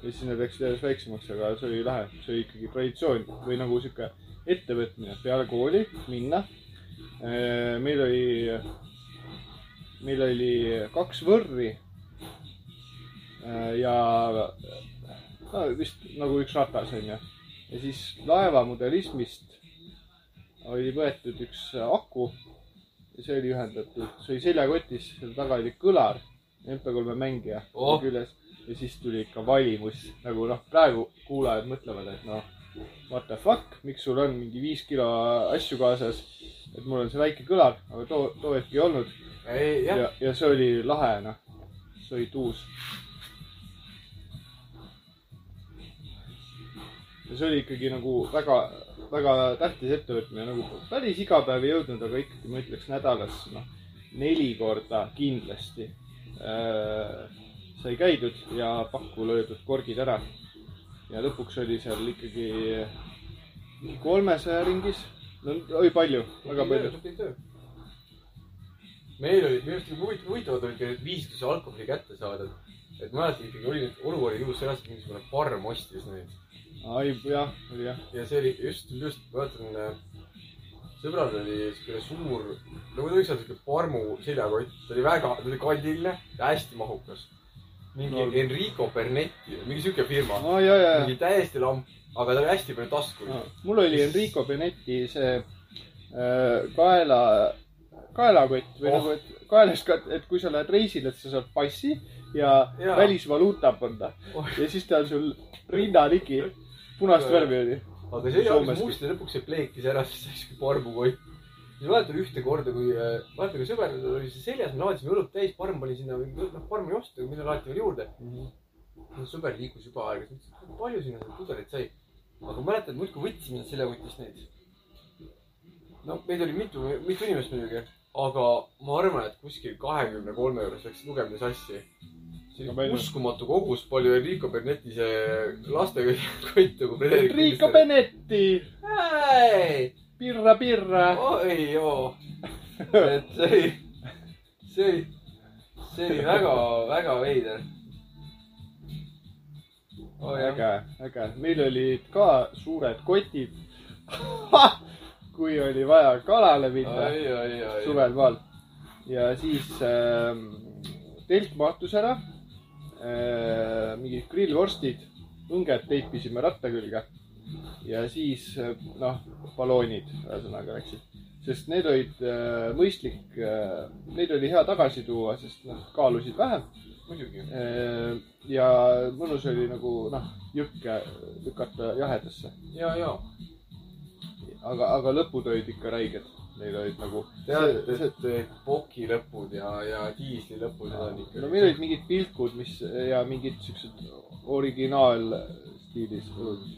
Ja siis need läksid järjest väiksemaks, aga see oli lahe, see oli ikkagi traditsioon või nagu sihuke ettevõtmine peale kooli minna. meil oli, meil oli kaks võrri. ja no vist nagu üks ratas onju. ja siis laeva modelismist oli võetud üks aku ja see oli ühendatud, see oli seljakotis, seal taga oli kõlar, MP3 mängija oh. küljes ja siis tuli ikka valimus, nagu noh, praegu kuulajad mõtlevad, et noh, what the fuck, miks sul on mingi viis kilo asju kaasas. et mul on see väike kõlar, aga too, too hetk ei olnud ja, ja see oli lahe, noh, see oli tuus. ja see oli ikkagi nagu väga, väga tähtis ettevõtmine, nagu päris iga päev ei jõudnud, aga ikkagi ma ütleks nädalas noh, neli korda kindlasti äh, sai käidud ja pakku löödud korgid ära. ja lõpuks oli seal ikkagi kolmesaja ringis, no oli palju, väga palju. meil oli, minu arust huvitav, huvitavad olid viisid, kus alkoholi kätte saada. et mäletan ikkagi oli olukorra juhus sellest, et mingisugune farm ostis neid ai, jah, oli jah. ja see oli just, just vaatan, sõbral oli siukene suur, nagu ta võiks olla siuke parmu seljakott, ta oli väga, ta oli kandiline ja hästi mahukas. Mingi No. no. Enrico Bernetti, mingi siuke firma, ja mingi täiesti lamp, aga tal oli hästi palju taskuid no,. mul oli Enrico Benetti see äh, kaela, kaelakott või Oh. nagu, et kaelas ka, et kui sa lähed reisile, et sa saad passi ja, ja. välisvaluuta panna Oh. ja siis ta on sul rinnaligi, punast Jaa. värvi oli. aga see oli Soomest. must ja lõpuks see pleekis ära, siis sai siuke parmukott. Siis mäletan ühte korda, kui, mäletan, kui sõber oli see seljas, me laadisime õlut täis, parm pani sinna, noh, parm ei osta, mida laeti veel juurde. sõber liikus juba aega, siis mõtlesin, et palju sinna seda pudelit sai. aga mäletan, muudkui võtsime seljakotist neid. no meid oli mitu, mitu inimest muidugi, aga ma arvan, et kuskil kahekümne kolme juures läks lugemine sassi. oli palju? uskumatu kogus, palju Enrico Bernetti see lastekott nagu. Enrico Benetti. pirra, pirra. oi joo, et see oli, see oli, see oli väga, väga veider. oh,. äge, äge, meil olid ka suured kotid. kui oli vaja kalale minna oi, oi, oi. suvel maal ja siis äh, telk mahtus ära äh,. mingid grillvorstid, õnged teipisime ratta külge ja siis äh, noh, balloonid ühesõnaga läksid, sest need olid äh, mõistlik äh,, neid oli hea tagasi tuua, sest nad kaalusid vähem muidugi. äh,. ja mõnus oli nagu noh, jõkke lükata jahedasse, ja, ja. aga, aga lõpud olid ikka räiged, neil olid nagu. tead, et, poki lõpud ja, ja diisli lõpud, need on ikka. no meil olid mingid pilkud, mis ja mingid siuksed originaalstiilis õlud.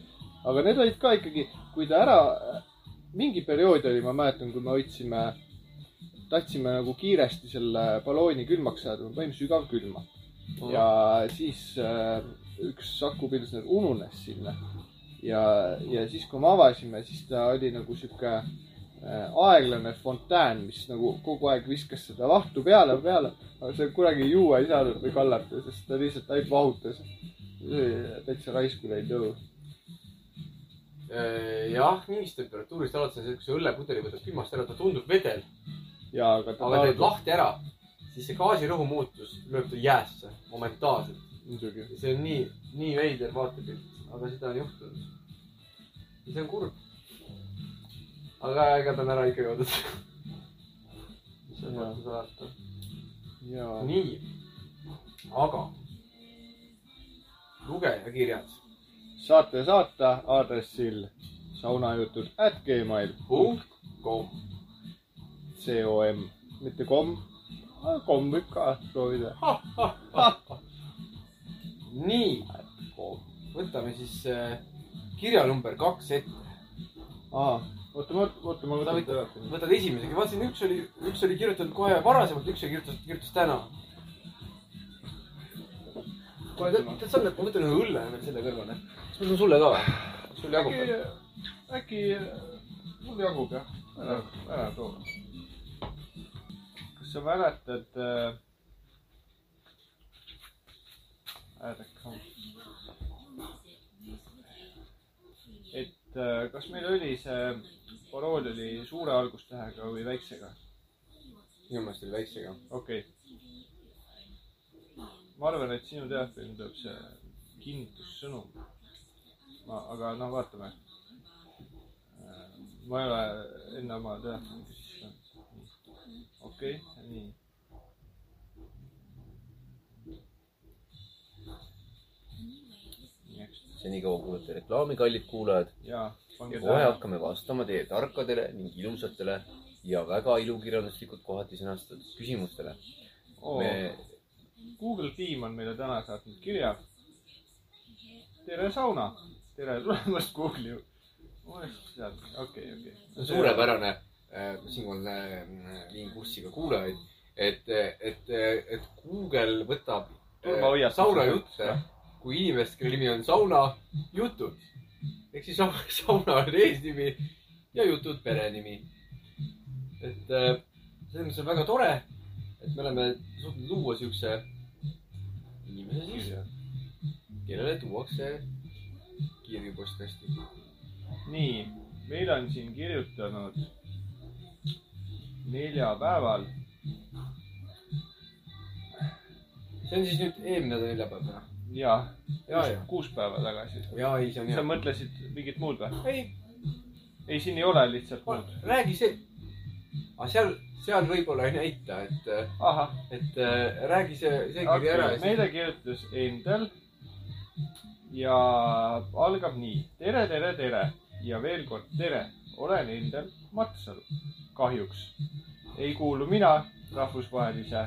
Aga need olid ka ikkagi, kui ta ära, mingi periood oli, ma mäletan, kui me hoidsime, tahtsime nagu kiiresti selle ballooni külmaks saada, me panime sügavkülma. ja siis äh, üks Saku Pilsner ununes sinna. ja, ja siis, kui me avasime, siis ta oli nagu sihuke aeglane fontään, mis nagu kogu aeg viskas seda vahtu peale, peale, aga see kunagi juua ei saanud või kallata, sest ta lihtsalt ainult vahutas. täitsa raisku läinud õlu. jah, mingist temperatuurist alates on see, kui sa õllepudeli võtad külmast ära, ta tundub vedel, aga ta aga teed lahti ära, siis see gaasirõhu muutus lööb ta jäässe momentaalselt. see on nii, nii veider vaatepilt, aga seda on juhtunud. ja see on kurb. aga ega ta on ära ikka jõudnud. mis vastus alata. ja, nii, aga lugejakirjad. Saate saata aadressil saunajutud at gmail kom. com, mitte kom. kom võib ka proovida. nii, võtame siis äh, kirja number kaks ette. oota, ma, oota, ma võtan võtad esimesega, vaatasin, üks oli, üks oli kirjutatud kohe varasemalt, üks oli kirjutatud, kirjutas täna. kuule, tead, sa, ma võtan ühe õlle veel selle kõrvale. kas ma saan sulle ka või? sul jagub või?, äkki mul jagub jah, ära, ära too. kas sa mäletad äh,? et äh, kas meil oli see parool oli suure algustähega või väiksega? minu meelest oli väiksega. okei okay.. Ma arvan, et sinu telefoni tuleb see kinnistussõnum. ma, aga noh, vaatame. ma ei ole enne oma telefoni küsinud. okei okay,, nii. senikaua kuulate reklaami, kallid kuulajad. kohe hakkame vastama teie tarkadele ning ilusatele ja väga ilukirjanduslikult kohati sõnastatud küsimustele. oh, me.... Google tiim on meile täna saatnud kirja. tere, sauna. tere tulemast Google'i. okei, okei. suurepärane, siinkohal äh, viin kurssi ka kuulajaid, et, et, et Google võtab saunajutte kui inimest, kelle nimi on saunajutud. ehk siis sau- sauna on eesnimi ja jutud perenimi. et äh, selles mõttes on väga tore, et me oleme suutnud luua siukse inimese siis, kellele tuuakse kirju postkasti. nii, meil on siin kirjutanud neljapäeval. see on siis nüüd eelmine neljapäev täna. ja, ja, ja, kuus päeva tagasi. ja ei, see on sa hea. mõtlesid mingit muud või? ei, ei, siin ei ole lihtsalt muud. räägi see. aga seal, seal võib-olla ei näita, et, ahah, et äh, räägi see, see kiri okei ära okay., meile kirjutas Endel ja algab nii. tere, tere, tere ja veel kord tere, olen Endel Matsalu. kahjuks ei kuulu mina rahvusvahelise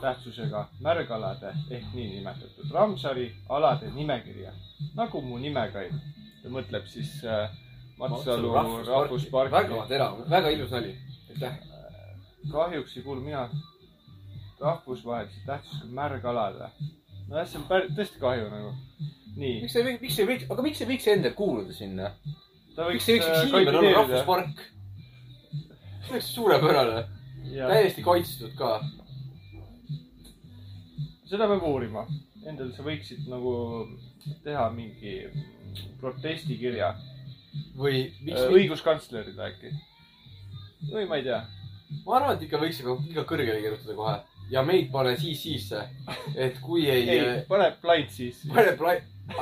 tähtsusega märgalade ehk niinimetatud Ramsari alade nimekirja, nagu mu nimekaim. ta mõtleb siis äh, Matsalu rahvusparki. väga terav, väga ilus nali. aitäh. kahjuks ei kuulu mina rahvusvahelise tähtsusega märgalade. nojah, see on päris, tõesti kahju nagu. nii, miks ei, miks ei võiks, aga miks ei võiks endal kuuluda sinna? miks ei võiks inimene olla kandideerida rahvuspark? see oleks suurepärane, täiesti kaitstud ka. seda peab uurima. Endal sa võiksid nagu teha mingi protestikirja või miks Äh,, õiguskantslerile äkki. Või ma ei tea. ma arvan, et ikka võiks ikka kõrgele kirjutada kohe ja meid pane siis sisse, et kui ei, ei ei, pane plaid siis. pane pla-,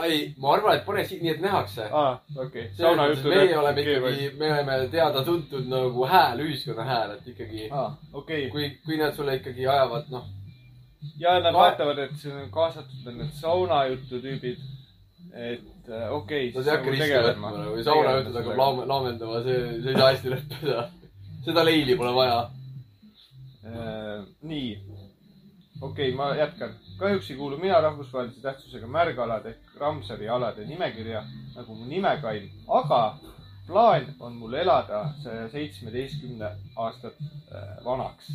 ei, ma arvan, et pane siia, nii et nähakse. aa, okei. meie oleme ikkagi, me oleme teada-tuntud nagu hääl, ühiskonna hääl, et ikkagi aa, okei. kui, kui nad sulle ikkagi ajavad, noh, ja nad Ma- vaatavad, et siin on kaasatud on need saunajutu tüübid. et äh, okei. nad ei hakka riske võtma nagu või saunajutud hakkab laam-, laamendama, see, see ei saa hästi lõppeda. Seda leili pole vaja. Äh, nii, okei okay,, ma jätkan. kahjuks ei kuulu mina rahvusvahelise tähtsusega märgalade ehk Ramsari alade nimekirja nagu mu nimekaim, aga plaan on mul elada saja seitsmeteistkümne aastat äh, vanaks.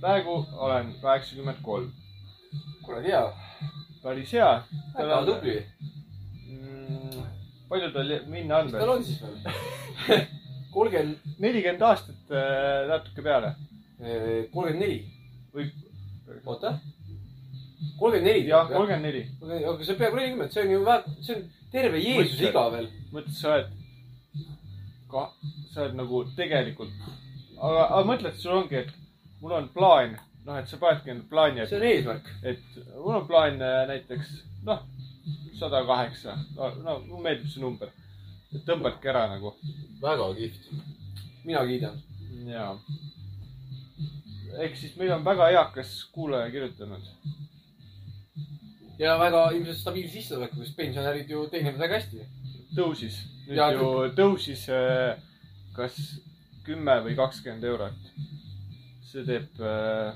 praegu olen kaheksakümmend kolm, kuradi hea, päris hea. väga tubli. mm,. palju tal minna on mis tal on siis veel? kolmkümmend, nelikümmend aastat äh, natuke peale kolmkümmend neli, või? oota. kolmkümmend neli. jah, kolmkümmend neli. aga see on peaaegu nelikümmend, see on ju väga, see on terve Jeesuse iga veel. mõtled, sa oled ka, sa oled nagu tegelikult, aga, aga mõtled, sul ongi, et mul on plaan, noh, et sa panedki endale plaani, see on eesmärk. et mul on plaan äh, näiteks, noh, sada kaheksa, no, no mulle meeldib see number. Tõmbadki ära nagu väga kihvt. mina kiidan. ja. ehk siis meil on väga eakas kuulaja kirjutanud. ja väga ilmselt stabiilse sissetulekuga, sest pensionärid ju teenivad väga hästi. tõusis, nüüd Ja ju tõusis äh, kas kümme või kakskümmend eurot. see teeb äh,,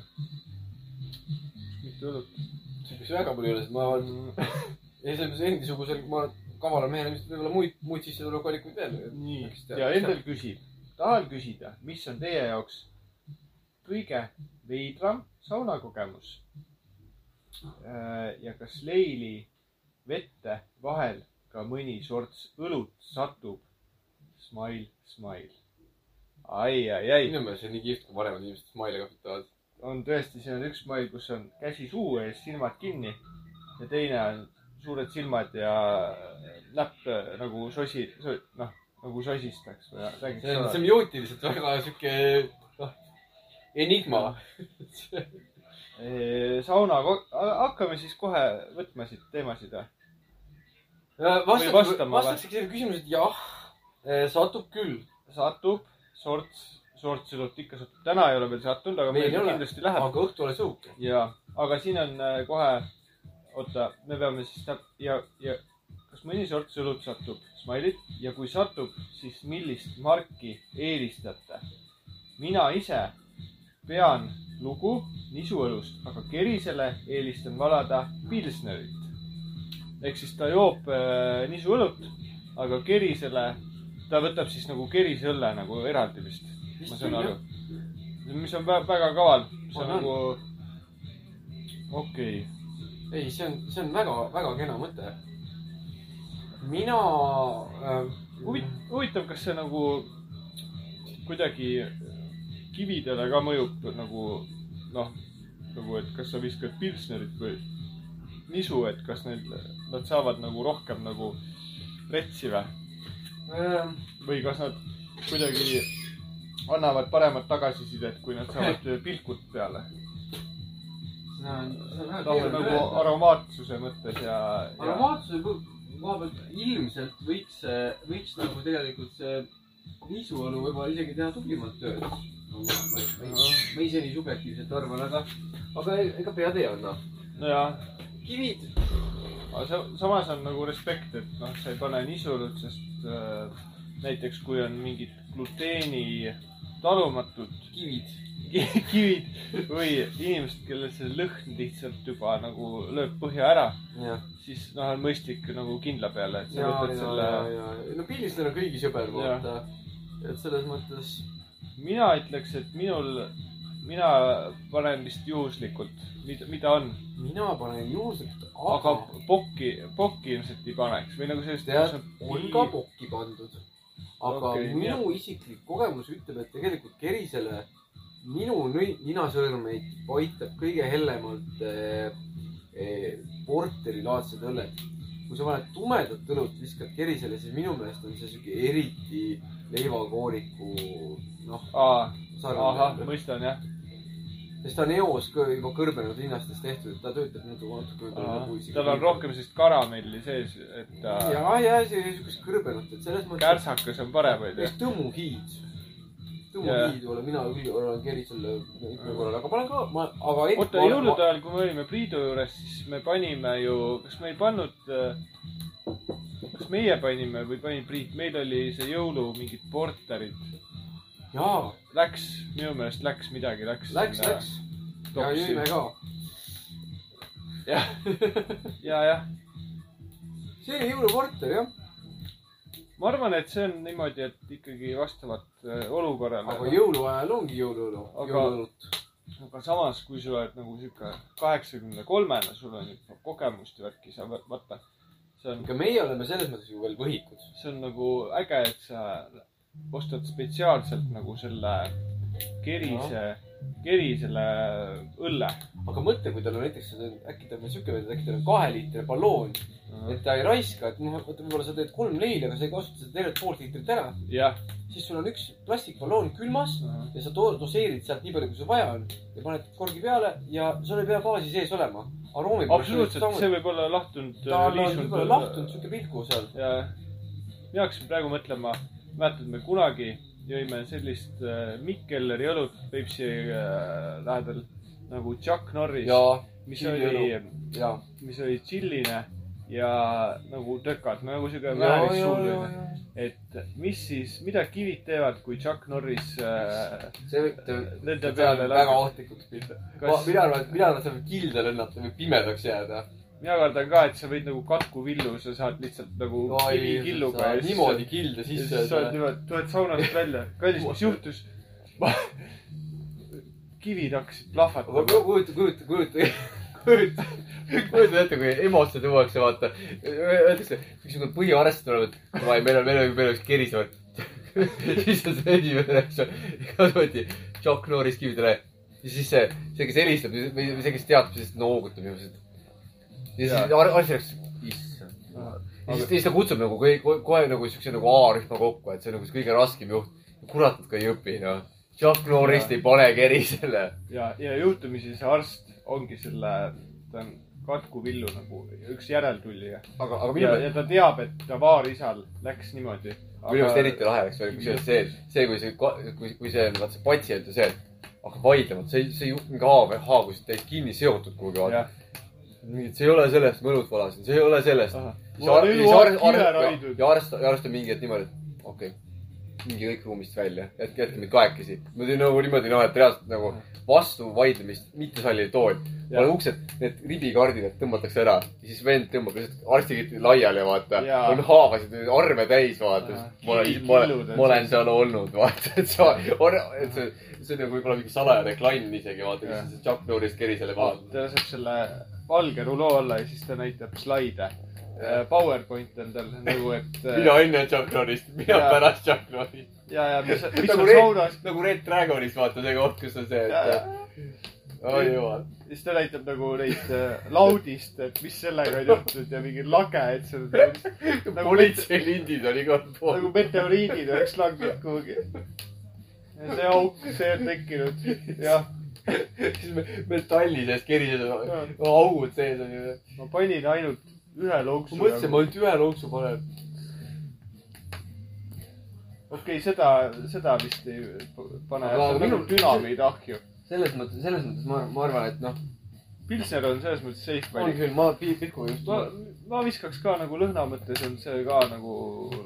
mitu õlut. see peaks väga palju üle, sest ma olen, esimesel endisugusel, ma olen kavalal mehel ilmselt võib-olla muid, muid sissetulekuallikuid veel. nii, ja Endel küsib, tahan küsida, mis on teie jaoks kõige veidram saunakogemus? ja kas leili vette vahel ka mõni sorts õlut satub? Smile, smile. ai, ai, ai, minu meelest see on nii kihvt, kui vanemad inimesed smile'i kasutavad. on tõesti, siin on üks smile, kus on käsi suu ees, silmad kinni ja teine on suured silmad ja näpp äh, nagu sosi, noh, nagu või räägiks see on semiootiliselt väga sihuke, noh, enigma. sauna, hakkame siis kohe võtma siit teemasid või? vastaks, vastaks sellele küsimusele, et jah, satub küll. satub, sorts, sorts õlut ikka satub. täna ei ole veel sattunud, aga meil meil kindlasti läheb. aga õhtu alles õhuke. ja, aga siin on äh, kohe, oota, me peame siis täp- ja, ja kas mõni sorts õlut satub, smilid ja kui satub, siis millist marki eelistate? mina ise pean lugu nisuõlust, aga Kerisele eelistan valada pilsnerit. ehk siis ta joob äh, nisuõlut, aga Kerisele, ta võtab siis nagu Kerise õlle nagu eraldi vist, ma saan aru. mis on vä- väga kaval, see on On, on. nagu, okei okay., ei, see on, see on väga-väga kena mõte. mina äh,. huvitav, kas see nagu kuidagi kividele ka mõjub nagu noh, nagu, et kas sa viskad pilsnerit või nisu, et kas neil, nad saavad nagu rohkem nagu retsi või? äh, või kas nad kuidagi annavad paremat tagasisidet, kui nad saavad pilkud peale? Nagu keeruline. aromaatsuse mõttes ja, ja aromaatsuse koha pealt ilmselt võiks, võiks nagu tegelikult see nisuõlu võib-olla isegi teha tublimat tööd. ma, ise nii subjektiivselt arvan, aga, aga e- ega pead ei anna. nojah, kivid, aga sa, samas on nagu respekt, et noh, sa ei pane nisulut, sest äh, näiteks kui on mingid gluteeni talumatud kivid. Ki- kivid või inimesed, kellel see lõhn lihtsalt juba nagu lööb põhja ära, jah, siis noh, on mõistlik nagu kindla peale, et sa ja, võtad ja, selle no pilsner on kõigi sõber, Jah. vaata. et selles mõttes, mina ütleks, et minul, mina panen vist juhuslikult, mida, mida on, mina panen juhuslikult, aga aga pokki, pokki ilmselt ei paneks või nagu sellist. tead, on ka pokki pandud. aga okay, minu isiklik kogemus ütleb, et tegelikult kerisele minu ninasõrmeid aitab kõige hellemalt eh, eh, porterilaadsed õlled. kui sa paned tumedat õlut, viskad kerisele, siis minu meelest on see sihuke eriti leivakooriku, noh, ahah, mõistan jah. sest ta on eos ka juba kõrbenud linnastest tehtud, ta töötab natuke, natuke nagu isegi. tal on rohkem sellist karamelli sees, et ta ja, ja see siukest kõrbenut, et selles mõttes. kärsakas on parem, onju. just tõmmuhiid. Jaa. tõmmuhiid ole, mina küll olen kerisel mitmel korral, aga panen ka, ma, aga. oota, jõulude ajal, kui me olime Priidu juures, siis me panime ju, kas me ei pannud, kas meie panime või pani Priit, meil oli see jõulu mingid porterid. jaa, Läks, minu meelest läks midagi, läks. läks, läks. ja jõime ka. jah, ja, jah. see oli jõuluporter jah, ma arvan, et see on niimoodi, et ikkagi vastavalt äh, olukorrale. aga jõuluajal ongi jõuluõlu, Aga- jõuluõlut. aga samas, kui sa oled nagu sihuke kaheksakümne kolmene, sul on juba kogemust ja värki, sa va- vaata, see on, ikka meie oleme selles mõttes ju veel võhikud. see on nagu äge, et sa ostad spetsiaalselt nagu selle kerise, keri selle õlle. aga mõtle, kui tal on näiteks, äkki tal on siuke äkki tal on kaheliitrine balloon, et ta ei raiska, et noh, võib-olla sa teed kolm leili, aga sa ei kasuta seda tervet poolt liitrit ära. siis sul on üks plastikballoon külmas ja sa doseerid sealt nii palju, kui sul vaja on. Ja paned korgi peale ja sul ei pea gaasi sees olema. absoluutselt, see võib olla lahtunud. ta on võib-olla lahtunud, siuke pilku seal. ja mina hakkasin praegu mõtlema, mäletad, me kunagi jõime sellist äh, Mikkeleri õlut Peipsi äh, lähedal nagu Chuck Norris, mis oli, mis oli tšilline ja nagu tökad, nagu siuke ja, ja, ja, onju. ja. et mis siis, mida kivid teevad, kui Chuck Norris äh, see võib, nende peale võib väga ohtlikuks minna. Kas- mina arvan, et mina arvan, et see võib kilda lennata või pimedaks jääda. mina kardan ka, et sa võid nagu katkuvillu, sa saad lihtsalt nagu kivikilluga. niimoodi kilda ja sisse siis sa oled. niimoodi, tuled saunast välja, kallis, mis juhtus? kivid hakkasid plahvatama. kujuta, kujuta, kujuta, kujuta, ette, kui EMO-sse tuuakse, vaata. Öeldakse, mingisugune põhiarst tuleb, et davai, meil on, meil on, meil on üks kerisev. siis on see esimene, eks ju. kasvati Chuck Norris kividele. ja siis see, see, kes helistab või see, kes teatab, siis noogutab niimoodi. ja siis Jaa. ar- asi läks, issand. ja siis, siis ta kutsub nagu kohe, nagu siukse nagu A-rühma kokku, et see on nagu kõige raskem juht. kurat, nad ka ei õpi, noh. Chuck Norrist ei pane kerisele. ja, ja juhtumisi see arst ongi selle, ta on katkuvillu nagu üks järeltulija. aga, aga minu ja, meelest, ja ta teab, et ta vaarisal läks niimoodi. minu meelest eriti lahe oleks veel, kusjuures see, see, kui see, kui, kui see, vaata see patsient ja see, et hakkab vaidlema, et see, see juht mingi haav, haagus täis kinni seotud kuhugi, vaata. nii, et see ei ole sellest, ma õlut valasin, see ei ole sellest. ja arst, arst on mingi hetk niimoodi, et okei okay,, minge kõik ruumist välja, jätke, jätke meid kahekesi. ma teen nagu niimoodi, noh, et reaalselt nagu vastu vaidlemist mitte salliv tool. Jah. pane uksed, need ribikardinad tõmmatakse ära ja siis vend tõmbab lihtsalt arstiketi laiali, vaata. On haavasid, arme täis, vaata ma olen, ma olen ma olen seal olnud, vaata, et sa, et see, see on nagu võib-olla mingi salajane klann isegi, vaata, kes Chuck Norris kerisele paneb. ta laseb selle valge ruloo alla ja siis ta näitab slaide. PowerPoint on tal nagu, et. mina enne Chuck Norrist, mina Jaa. pärast Chuck Norrist. ja, ja mis, mis nagu on saunas,, nagu Red Dragonis, vaata see koht, kus on see, Ja, et. oi jumal. siis ta näitab nagu neid äh, laudist, et mis sellega on juhtunud ja mingi lage, et on nagu, nagu, politseilindid on igal pool nagu. meteoriidid oleks langenud kuhugi. ja see auk, see on tekkinud, jah. siis me metalli sees kerised on, augud sees on ju. ma panin ainult ühe lonksu. ma mõtlesin, ma ainult ühe lonksu panen. okei, seda, seda vist ei pane, on nagu minul- dünamiidahju. selles mõttes, selles mõttes ma, ma arvan, et noh, Pilsner on selles mõttes safe on valik. küll, ma pi- pilkuga just. ma, viskaks ka nagu lõhna mõttes on see ka nagu.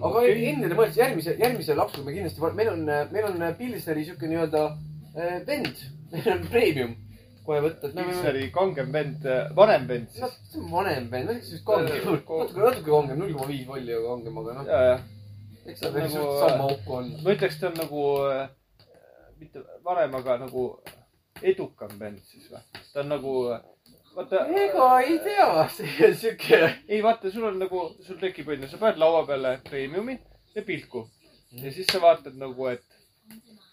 aga enne te mõtlesite järgmise, järgmise lapsuga me kindlasti, meil on, meil on Pilsneri siuke nii-öelda eh, vend, meil on premium kohe võtta, võime. Pilsneri kangem vend, vanem vend siis., on vanem vend, ma ütleks vist kangem, natuke, natuke kangem, null koma viis volli kangem, aga noh, ja, ja eks ta nagu, veel suht sama auku on. ma ütleks, ta on nagu äh, mitte vanem, aga nagu edukam vend siis või? ta on nagu, vaata, ega ei tea, see on siuke. ei vaata, sul on nagu, sul tekib onju, sa paned laua peale premiumi ja pilku ja siis sa vaatad nagu, et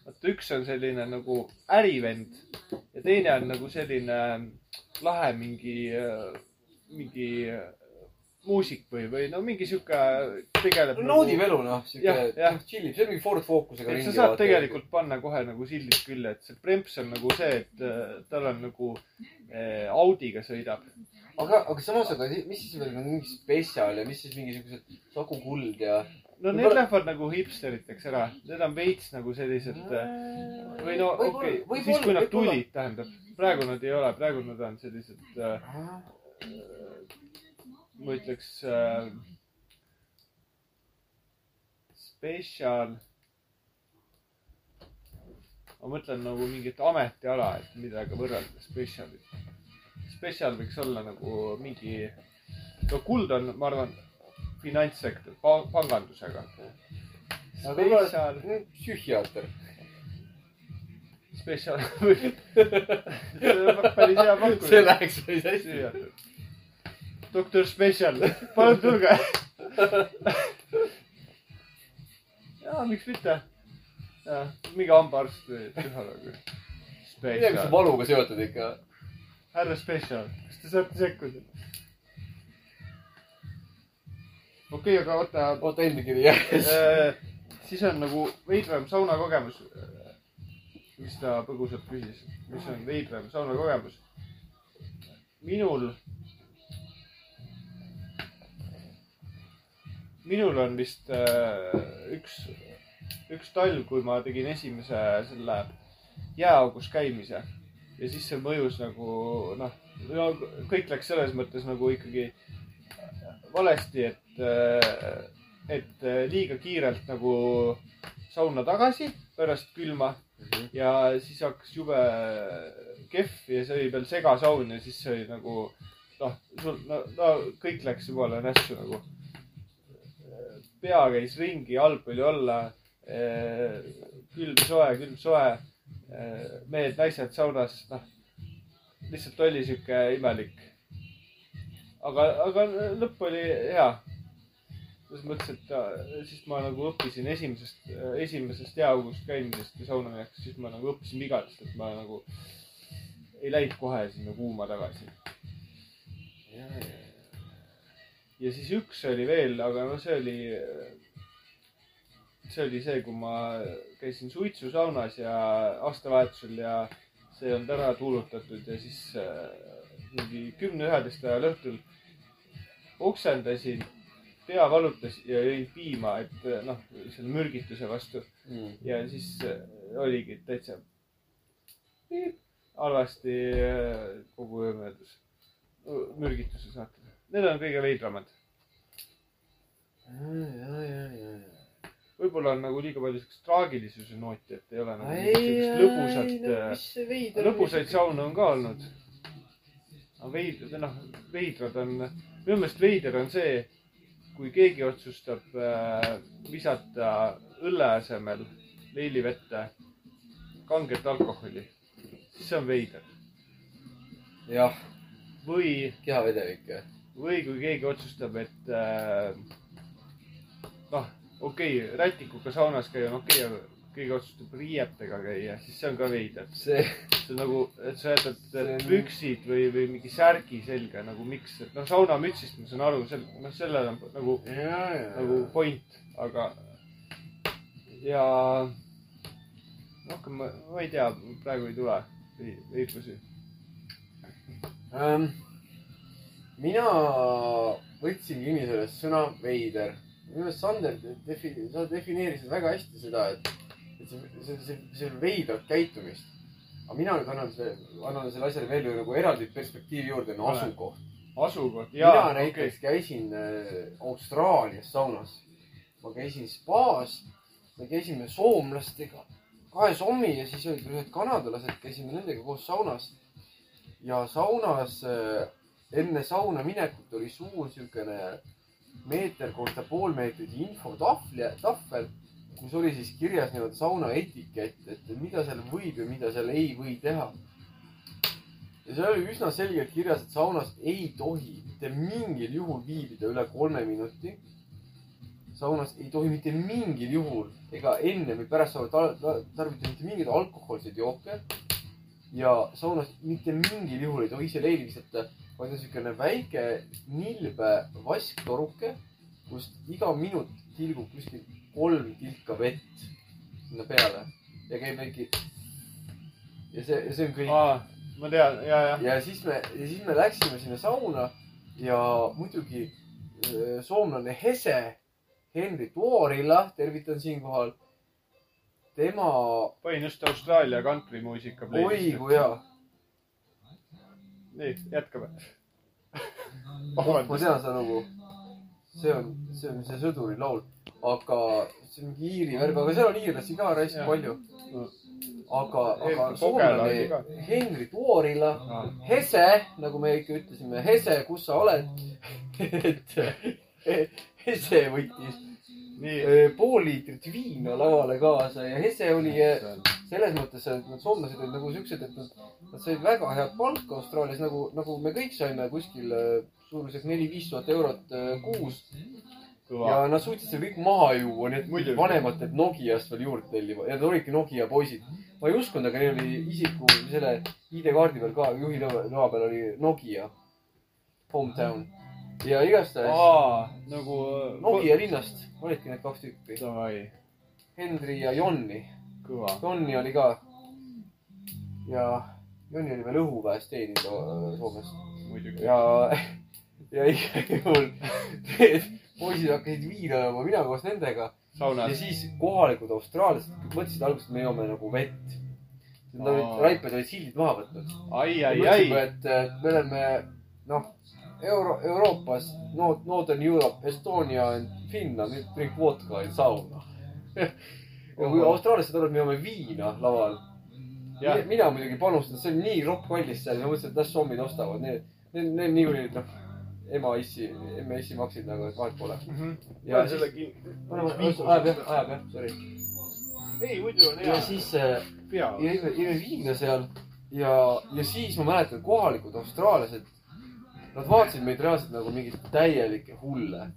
vaata, üks on selline nagu ärivend ja teine on nagu selline lahe mingi, mingi äh, muusik või, või no mingi sihuke tegeleb. naudib elu noh, Jah, jah. noh, see on mingi Ford Focusega sa saad tegelikult panna kohe nagu sildid külge, et see Premps on nagu see, et äh, tal on nagu äh, Audiga sõidab. aga, aga samas, aga mis siis veel on mingi spetsial ja mis siis mingisugused Saku Kuld ja. No need lähevad nagu hipsteriteks ära, need on veits nagu sellised äh, või no okei okay., siis kui nad tulid, tähendab, praegu nad ei ole, praegu nad on sellised äh,, ma ütleks äh, spetsial. ma mõtlen nagu mingit ametiala, et midagi võrrelda spetsialit. spetsial võiks olla nagu mingi, no kuld on, ma arvan, finantssektor pa,, pangandusega. spetsial, psühhiaater. spetsial, päris hea pakkumine. see läheks päris hästi. doktor Spetsial, palun tulge. ja aa, miks mitte. mingi hambaarst või psühholoog. midagi, mis on Spetsial, valuga seotud ikka. härra Spetsial, kas te saate sekkuda? Okei okay,, aga oota oota enda kiri jah. äh,. siis on nagu veidram saunakogemus. mis ta põgusalt küsis, mis on veidram saunakogemus? minul. minul on vist äh, üks, üks talv, kui ma tegin esimese selle jääaugus käimise ja siis see mõjus nagu noh, no kõik läks selles mõttes nagu ikkagi valesti, et, et liiga kiirelt nagu sauna tagasi pärast külma ja siis hakkas jube kehv ja see oli veel segasaun ja siis see oli nagu noh, sul, no, no kõik läks jumala nässu nagu. pea käis ringi, halb oli olla. külm, soe, külm, soe. mehed, naised saunas, noh, lihtsalt oli sihuke imelik. aga, aga lõpp oli hea selles mõttes, et äh, siis ma nagu õppisin esimesest, esimesest jääaugust käimisest ja sauna minekust, siis ma nagu õppisin vigadest, et ma nagu ei läinud kohe sinna kuuma tagasi. ja siis üks oli veel, aga no see oli, see oli see, kui ma käisin suitsusaunas ja aastavahetusel ja see on ära tuulutatud ja siis äh, mingi kümne-üheteist ajal õhtul oksendasin pea valutas ja jõin piima, et eh, noh, selle mürgituse vastu ja siis eh, oligi täitsa halvasti eh, kogu öö möödus. mürgituse saatel. Need on kõige veidramad. võib-olla on nagu liiga palju siukest traagilisuse nooti, et ei ole nagu lõbusat, lõbusaid saune on ka olnud. Aga veidrad, noh, veidrad on, minu meelest veider on see, kui keegi otsustab äh, visata õlle asemel leilivette kanget alkoholi, siis see on veider. jah, või, kehavedelik. või kui keegi otsustab, et äh, noh, okei okay,, rätikuga saunas käia on okei okay,, aga keegi otsustab riietega käia, siis see on ka veider. see, see on nagu, et sa jätad See on- püksid või, või mingi särgi selga nagu miks, et noh, saunamütsist ma saan aru, sel, noh, sellel on nagu, nagu point, aga ja rohkem ma, ma ei tea, praegu ei tule vei- veidrusi. ähm,. mina võtsin kinni sellest sõna veider. minu meelest Sander defi-, sa defineerisid väga hästi seda, et, et see, see, see, see on veidrat käitumist. aga mina nüüd annan selle, annan selle asjale veel nagu eraldi perspektiivi juurde, Ole. asukoht. asukoht, mina jaa, näiteks okei, käisin äh, Austraalias saunas. ma käisin spaas, me käisime soomlastega, kahe sommi ja siis olid ühed kanadalased, käisime nendega koos saunas. ja saunas äh, enne sauna minekut oli suur siukene meeter korda pool meetrit infotahvli, tahvel, kus oli siis kirjas nii-öelda sauna etikett, et mida seal võib ja mida seal ei või teha ja seal oli üsna selgelt kirjas, et saunas ei tohi mitte mingil juhul viibida üle kolme minuti. saunas ei tohi mitte mingil juhul ega enne või pärast sauna tar- tar- tarvitada mitte mingeid alkohoolseid jooke. ja saunas mitte mingil juhul ei tohi ise leili visata, vaid on siukene väike nilbe vasktoruke, kust iga minut tilgub kuskil kolm tilka vett sinna peale ja käib väike. ja see, ja see on kõik. ma tean, ja, ja, ja siis me, ja siis me läksime sinna sauna ja muidugi öö, soomlane Hese, Henri Tuorila, tervitan siinkohal. tema, panin just Austraalia kantrimuusika oi kui hea. nii, jätkame. ma tean seda lugu. see on, see on see sõduri laul, aga see on mingi Iiri värv, aga seal on iirlasi ka hästi palju. aga, aga soomlane Henri Tuorila. Hese, nagu me ikka ütlesime, Hese, kus sa oled? et Hese võttis nii, öö, pool liitrit viina lavale kaasa ja Hese oli eh, selles mõttes, et nad soomlased olid nagu siuksed, et nad, nad said väga head palka Austraalias, nagu, nagu me kõik saime kuskil eh, suurusjärk neli-viis tuhat eurot kuus. Ja nad suutsid selle kõik maha juua, et Muidugi. vanemad need Nokiast veel juurde tellima ja nad olidki Nokia poisid. ma ei uskunud, aga neil oli isiku selle ID-kaardi peal ka, juhi lõa peal oli Nokia. Hometown. ja igastahes nagu. Nokia linnast olidki need kaks. Davai, Henri ja Jonni. Jonni oli ka. ja Jonni oli veel õhuväes teeninud äh, Soomes. ja, ja igal juhul need poisid hakkasid viina jooma, mina koos nendega. ja siis kohalikud austraallased mõtlesid alguses, et me joome nagu vett. Nad olid Aa., raiped olid sildid maha võtnud. et me oleme, noh, Euro, Euroopas, Northern Europe, Estonia and Finland, nüüd drink vodka in sauna. ja kui austraallased arvavad, me joome viina laval. mina muidugi panustasin, see oli nii ropp kallis seal ja ma mõtlesin, et las sommid ostavad, need, need, need niikuinii, noh, ema issi, emme issi maksid nagu, et vahet pole. ja siis, ajab jah, ajab jah, sorry. ei, muidu on ja hea. siis äh, jõime, jõime viina seal ja, ja siis ma mäletan, kohalikud austraallased, nad vaatasid meid reaalselt nagu mingeid täielikke hulle.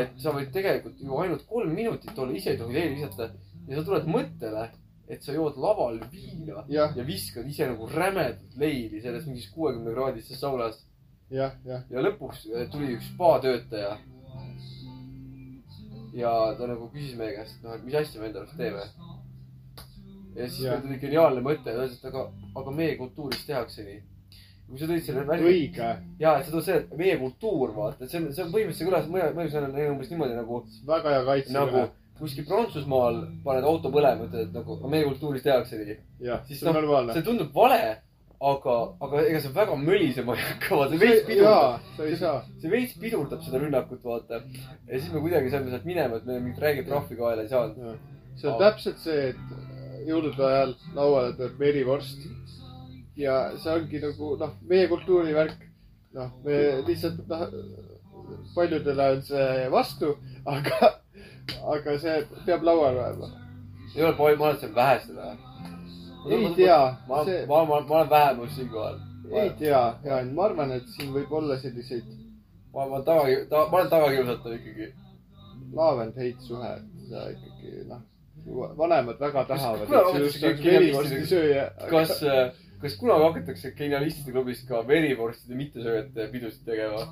et sa võid tegelikult ju ainult kolm minutit olla, ise ei tohi leili visata ja sa tuled mõttele, et sa jood laval viina jah, ja viskad ise nagu rämedalt leili selles mingis kuuekümne kraadises saunas. jah, jah. ja lõpuks äh, tuli üks spatöötaja. ja ta nagu küsis meie käest, et noh, et mis asja me enda arust teeme. ja siis meil tuli geniaalne mõte, ta ütles, et aga, aga meie kultuuris tehakse nii. kui sa tõid selle välja, õige, ja et sa tood selle, et meie kultuur, vaata, see on, see on põhimõtteliselt kõlas, mõju, mõju sellele umbes niimoodi nagu, väga hea kaitse nagu. kuskil Prantsusmaal paned auto põlema, ütled, et nagu meie kultuuris tehakse nii. jah, see on noh, normaalne. see tundub vale, aga, aga ega see väga mölisema ei hakka, vaata, veits pidurdab sa ei saa. see veits pidurdab seda rünnakut, vaata. ja siis me kuidagi saime sealt minema, et me mingit räiget trahvi kaela ei saanud. see on täpselt see, et jõulude ajal lauale tuleb verivorst ja see ongi nagu noh, meie kultuuri värk. noh, me lihtsalt noh, paljudele on see vastu, aga, aga see peab laual olema. ei ole ma arvan, et see on vähe seda. Ei tea, ma, see, ma, ma, ma olen vähemus siinkohal. ei tea, Jaan, ma arvan, et siin võib olla selliseid ma, ma taga, ta, ma olen tagakiusatav ikkagi. love and hate suhe, et sa ikkagi noh, vanemad väga tahavad, et sa just oleks verivorsti sööja. kas, kas kunagi hakatakse genialistide klubis ka verivorstide mittesööjate pidusid tegema?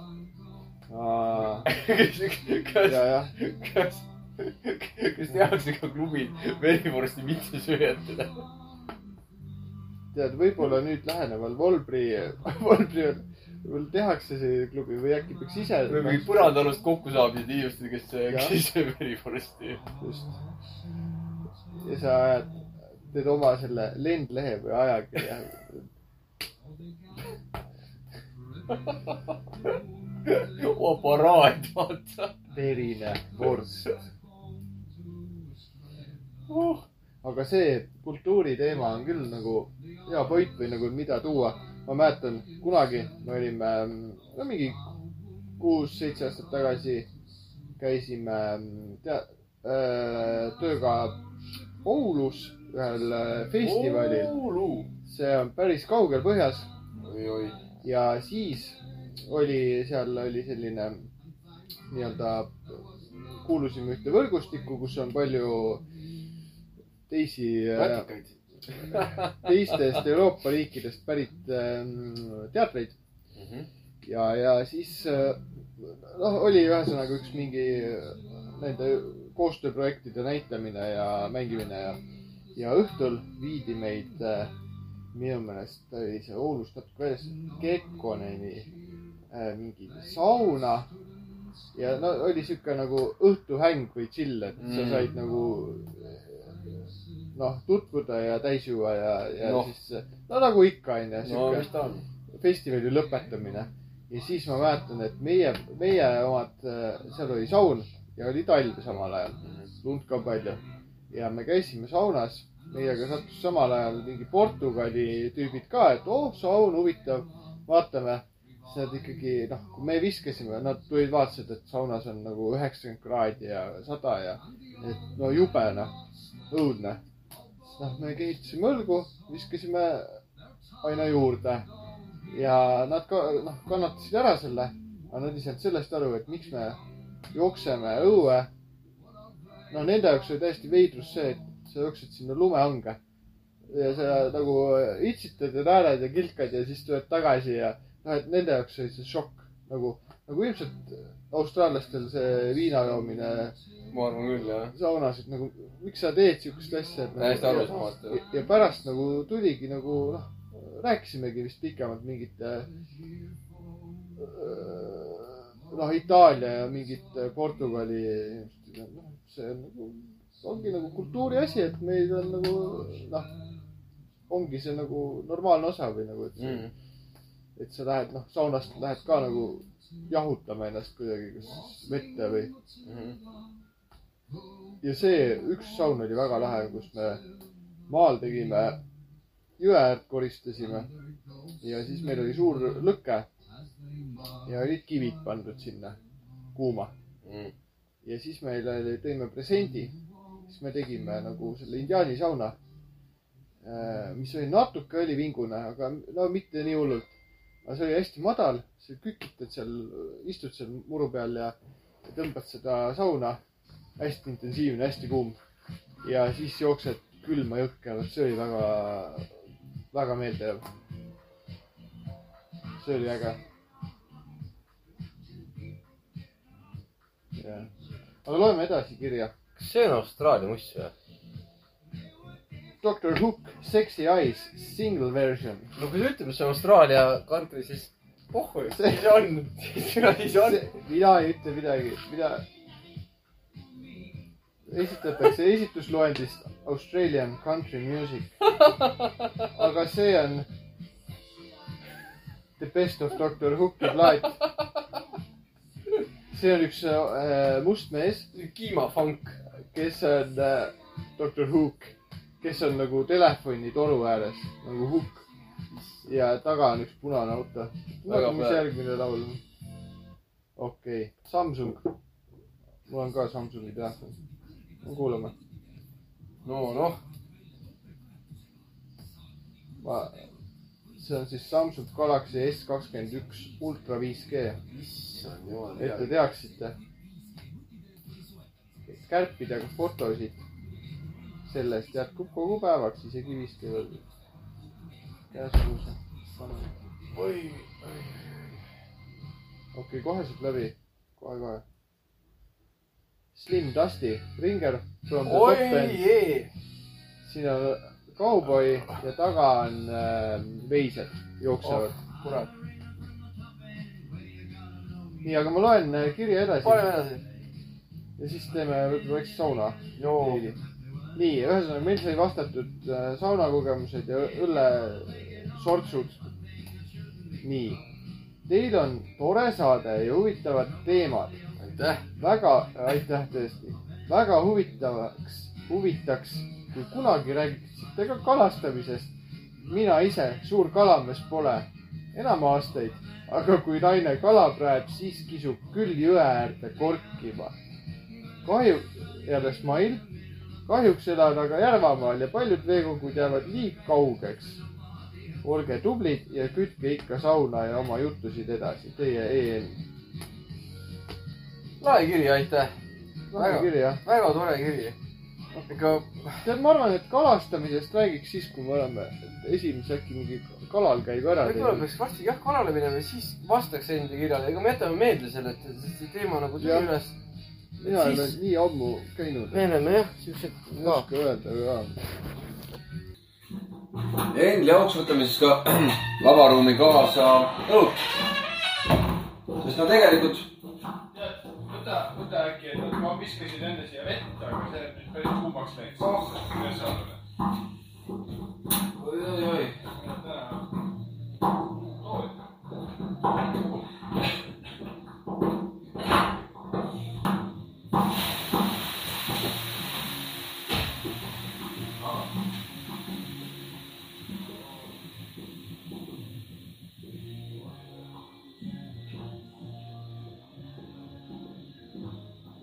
kas, kas, kas tehakse ka klubid verivorsti mittesööjatele? tead, võib-olla nüüd läheneval Volbri, Volbri võib-olla tehakse see klubi või äkki peaks ise. või mingid põrandaalust kokkusaamised inimesed, kes, Jah. kes söö verivorsti. just. ja sa ajad, teed oma selle lendlehe või ajakirja. oma paraad, vaata verine vorst. uh,. Aga see kultuuriteema on küll nagu hea point või nagu mida tuua. ma mäletan kunagi me olime no mingi kuus-seitse aastat tagasi käisime tea-, tööga Oulus ühel äh, festivalil. see on päris kaugel põhjas ja siis oli, seal oli selline nii-öelda, kuulusime ühte võrgustikku, kus on palju teisi, vatikaid. teistest Euroopa riikidest pärit ähm, teatreid ja, ja siis äh, noh, oli ühesõnaga üks mingi äh, nende koostööprojektide näitlemine ja mängimine ja, ja õhtul viidi meid äh, minu meelest oli see Oulust natuke väljas Kekkoneni äh, mingi sauna. ja no oli sihuke nagu õhtuhäng või chill, et sa Mm. said nagu äh, noh, tutvuda ja täis juua ja, ja no. siis no nagu ikka onju, no ta on? festivali lõpetamine. ja siis ma mäletan, et meie, meie omad, seal oli saun ja oli talv samal ajal, lund ka palju. ja me käisime saunas, meiega sattus samal ajal mingi Portugali tüübid ka, et oh, saun, huvitav, vaatame. siis nad ikkagi noh, kui me viskasime, nad tulid, vaatasid, et saunas on nagu üheksakümmend kraadi ja sada ja et no jube noh, õudne. noh, me kehitasime õlgu, viskasime aina juurde. Ja nad ka noh, kannatasid ära selle, aga nad ei saanud sellest aru, et miks me jookseme õue. no nende jaoks oli täiesti veidrus see, et sa jooksed sinna lumehange. Ja sa nagu itsitad ja naerad ja kilkad ja siis tuled tagasi ja noh, et nende jaoks oli see šokk. Nagu, nagu ilmselt austraallastel see viina joomine ma arvan küll, jah. saunas, et nagu miks sa teed siukest asja. Täiesti arusaamatu. ja, pärast nagu tuligi nagu noh, rääkisimegi vist pikemalt mingite noh, Itaalia ja mingite Portugali inimestega, noh, see on nagu, ongi nagu kultuuri asi, et meil on nagu noh, ongi see nagu normaalne osa või nagu, et see Mm. et sa lähed, noh, saunast lähed ka nagu jahutama ennast kuidagi, kas vette või. Ja see üks saun oli väga lahe, kus me maal tegime, jõe äärt koristasime. Ja siis meil oli suur lõke ja olid kivid pandud sinna kuuma. Mm. ja siis meile oli- tõime presendi, siis me tegime nagu selle indiaani sauna, mis oli natuke õlivingune, aga no mitte nii hullult. aga see oli hästi madal, sa kükitad seal, istud seal muru peal ja tõmbad seda sauna, hästi intensiivne, hästi kuum. ja siis jooksed külma jõkke, vot see oli väga, väga meeldejääv. see oli äge. jah, aga loeme edasi kirja kas see on Austraalia muss või? Doctor Hook, Sexy Eyes, single version. no kui ta ütleb, et see on Austraalia country, siis pohhu, siis on, siis on. mina ei ütle midagi, mida esitatakse esitusloendist Australian country music. aga see on the best of Doctor Hooki plaat. see on üks äh, must mees, kiimafunk. kes on äh, Doctor Hook, kes on nagu telefonitoru ääres nagu Hook ja taga on üks punane auto. Mis järgmine laul on? okei okay., Samsung. mul on ka Samsungi telefon. kuulame. no noh, ma, see on siis Samsung Galaxy S kakskümmend üks Ultra 5G, issand jumal et te teaksite. kärpida ka fotosid sellest jätkub kogu päevaks, isegi 5G veel. käesolev. oi, okei, kohe saab läbi, kohe-kohe. Slim Dusty, Ringer from the oi top end, jee. siin on kauboi ja taga on äh, veised jooksevad oh.. kurat, nii, aga ma loen äh, kirja edasi paneme edasi. ja siis teeme võib-olla väikse sauna nii, ühesõnaga meil sai vastatud äh, saunakogemused ja õllesortsud. nii, teil on tore saade ja huvitavad teemad aitäh. väga, aitäh tõesti, väga huvitavaks, huvitaks, kui kunagi räägiksite ka kalastamisest. mina ise suur kalamees pole enam aastaid, aga kui naine kala praeb, siis kisub küll jõe äärde korkima. kahju, jälle Smile, kahjuks elan aga Järvamaal ja paljud veekogud jäävad liig kaugeks. olge tublid ja kütke ikka sauna ja oma jutusid edasi, teie EN. Lahe kiri, aitäh. väga kiri jah väga tore kiri. ikka tead, ma arvan, et kalastamisest räägiks siis, kui me oleme esimese äkki mingi kalal käigu ära võib-olla teinud. peaks varsti jah kalale minema, siis vastaks enda kirjale, ega me jätame meelde selle, et see teema nagu tuli üles. mina ei ole siis- nii ammu käinud, me oleme jah, siuksed ei ka. oska öelda ka. ja enda jaoks võtame siis ka lavaruumi kaasa õlut. sest no tegelikult võta, võta äkki, et ma viskasin enne siia vett, aga see nüüd päris kuumaks läinud.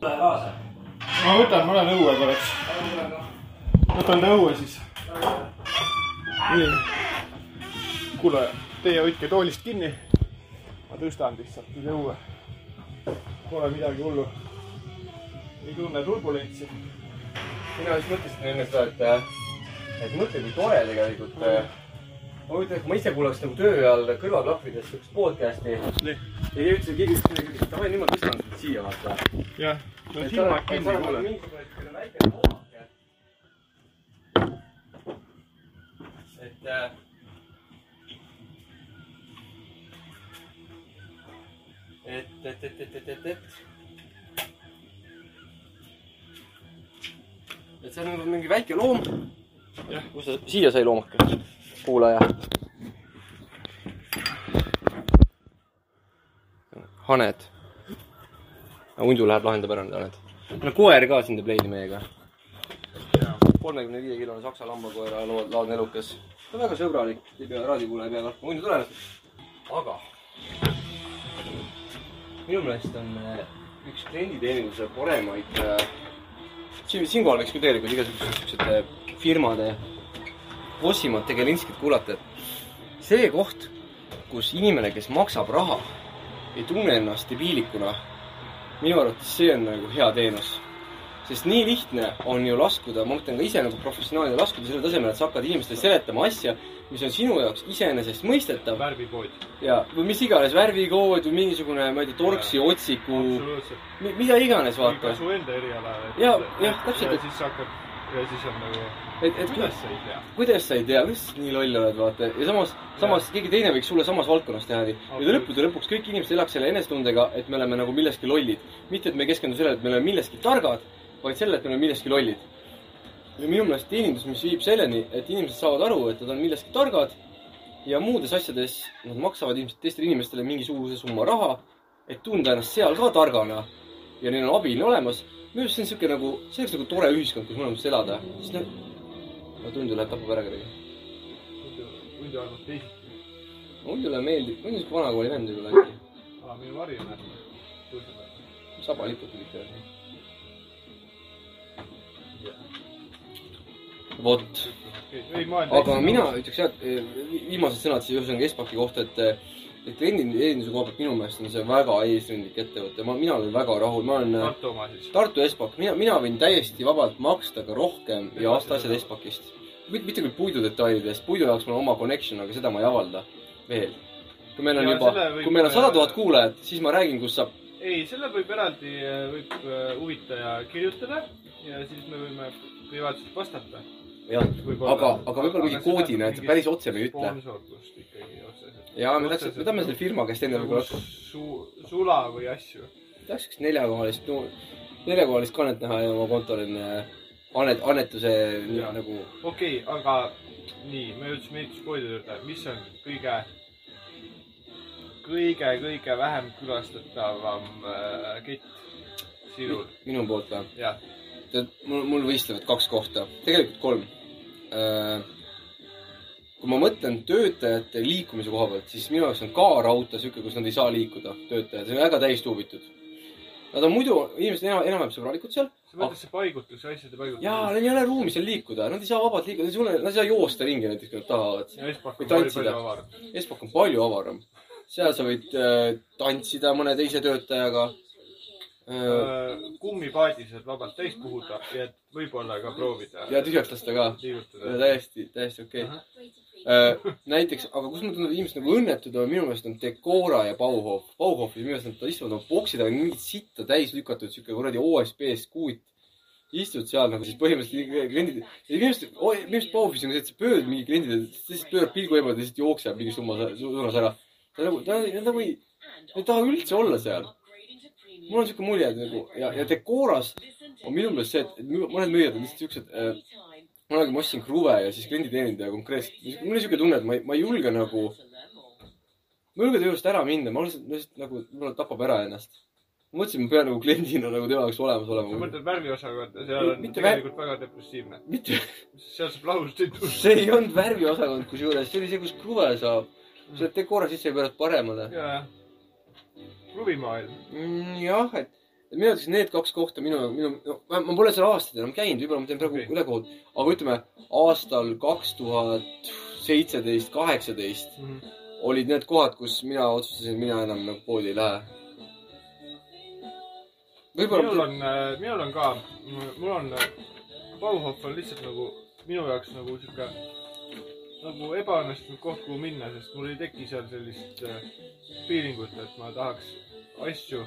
ülesandele. oi-oi-oi, ma võtan, ma lähen õue korraks. võtan ta õue siis. nii. kuule, teie hoidke toolist kinni. ma tõstan lihtsalt üle õue. Pole midagi hullu ei tunne turbulentsi. mina just mõtlesin enne seda, et, et mõtle, kui tore tegelikult. ma kujutan ette, ma ise kuulaks nagu töö ajal kõrvaklappides siukest podcast'i. ja ei üldse keegi ütles et davai, niimoodi tõstan sind siia, vaata. jah, no silmad kinni, kuule. et äh, et, et, et, et, et, et, et. et see on nagu mingi väike loom. Jah. kus ta siia sai loomake, kuulaja? haned. Hundu läheb, lahendab ära need haned. no koer ka siin teeb leidi meiega. kolmekümne viie kilone saksa lambakoera laadne elukas. ta on väga sõbralik, ei pea raadiokuulaja ei pea kartma, hundu tulevad. aga minu meelest on äh, üks klienditeeninduse paremaid äh, siin, siinkohal võiks küll tegelikult igasugused siuksed äh, firmade bossimad tegelinskid kuulata, et see koht, kus inimene, kes maksab raha, ei tunne ennast debiilikuna, minu arvates see on nagu hea teenus. sest nii lihtne on ju laskuda, ma mõtlen ka ise nagu professionaalina laskuda selle tasemel, et sa hakkad inimestele seletama asja, mis on sinu jaoks iseenesestmõistetav värvipood. ja, või mis iganes värvikood või mingisugune, ma ei tea, torksi otsiku, mida iganes, vaata. su enda eriala. Ja- jah, täpselt, siis hakkab ja siis on nagu, et, et kuidas sa ei tea? kuidas sa ei tea, sa nii loll oled, vaata. ja samas, samas keegi teine võiks sulle samas valdkonnas teha nii. ja lõppude lõpuks kõik inimesed elaks selle enesetundega, et me oleme nagu milleski lollid. mitte, et me ei keskendu sellele, et me oleme milleski targad, vaid sellele, et me oleme milleski lollid. ja minu meelest teenindus, mis viib selleni, et inimesed saavad aru, et nad on milleski targad ja muudes asjades nad maksavad ilmselt teistele inimestele mingisuguse summa raha, et tunda ennast seal ka targana ja neil on abiline olemas. Minu arust see on siuke nagu, see oleks nagu tore ühiskond, kus mõlemas elada. siis noh, no tundu läheb tapab ära kedagi. muidu arvad teisiti. Hundule meeldib, on siuke vanakooli vend võib-olla äkki. aa, minu ära. sabalipud tulid teha. vot, aga mina ütleks jah, et viimased sõnad siis ühesõnaga Espaki kohta, et, et klienditeeninduse koha pealt minu meelest on see väga eesrindlik ettevõte, ma, mina olen väga rahul, ma olen Tartu oma siis. Tartu Espak, mina, mina võin täiesti vabalt maksta ka rohkem ja osta asjad Espakist. mitte, mitte küll puidudetailide eest, puidu jaoks mul on oma connection, aga seda ma ei avalda veel. kui meil on Ja juba kui meil on sada tuhat kuulajat, siis ma räägin, kus saab ei, selle võib eraldi, võib äh, huvitaja kirjutada ja siis me võime privaatselt vastata. jah, aga, aga võib-olla mingi koodina, et päris otse me ei ütle. ja me tahaks, me tahame selle firma käest enne võib-olla su-, sula või asju. tahaks üks neljakohalist, neljakohalist kannet näha ja oma kontol on äh, annet, annetuse Jaa. nagu okei okay,, aga nii, me jõudsime ehituspoodide juurde, mis on kõige, kõige, kõige vähem külastatavam äh, kett sinul? minu poolt või? tead, mul, mul võistlevad kaks kohta, tegelikult kolm. Kui ma mõtlen töötajate liikumise koha pealt, siis minu jaoks on kaarauto sihuke, kus nad ei saa liikuda, töötajad, see on väga täistuubitud. Nad on muidu, inimesed enam, enam-vähem sõbralikud seal. sa mõtled see paigutus, asjade paigutus? jaa, neil ei ole ruumi seal liikuda, nad ei saa vabalt liikuda, nad ei saa joosta ringi näiteks, kui nad tahavad. Või tantsida. Espak on palju avaram. seal sa võid äh, tantsida mõne teise töötajaga äh,. kummipaadi saad vabalt täis puhuda ja võib-olla ka proovida ja tühjaks lasta ka. täiesti, täiesti okei okay.. Äh, näiteks, aga kus ma tunnen, et inimesed nagu õnnetud on, minu meelest on Decora ja Bauhof. Bauhofis minu meelest nad istuvad oma boksi taga mingit sitta täis lükatud, sihuke kuradi OSB skuut. istud seal nagu siis põhimõtteliselt kliendid, minu meelest, minu meelest Bauhofis on see, et sa pöörad mingi kliendile, lihtsalt pöörad pilgu eemale, ta lihtsalt jookseb mingi summa, suunas ära. ta nagu, ta ta nagu ei, ta ei taha üldse olla seal. Mul on siuke mulje, et nagu ja, ja Decoras on minu meelest see, et mõned müüjad on lihtsalt siuksed äh, kunagi ma ostsin kruve ja siis klienditeenindaja konkreetselt, mul oli siuke tunne, et ma ei, ma ei julge nagu, ma ei julge juurest ära minna, ma lihtsalt, lihtsalt nagu võib-olla tapab ära ennast. ma mõtlesin, ma pean nagu kliendina nagu tema jaoks olemas sa olema. mõtled värviosakonda, seal on Mitte tegelikult väga depressiivne. mitte, seal saab lahust ei tule. see ei olnud värviosakond kusjuures, see oli see, kus kruve saab. see Decora sisse ei pöörata paremale. jaa, kruvimaailm. Mm, jah, et minu arvates need kaks kohta minu, minu, no ma pole seal aastaid enam käinud, võib-olla ma teen praegu okay. ülekohut, aga ütleme aastal kaks tuhat seitseteist, kaheksateist olid need kohad, kus mina otsustasin, mina enam nagu poodi ei lähe. minul võib-olla, on, minul on ka, mul on, Bauhof on lihtsalt nagu minu jaoks nagu sihuke nagu ebaõnnestunud koht, kuhu minna, sest mul ei teki seal sellist äh, feeling ut, et ma tahaks asju.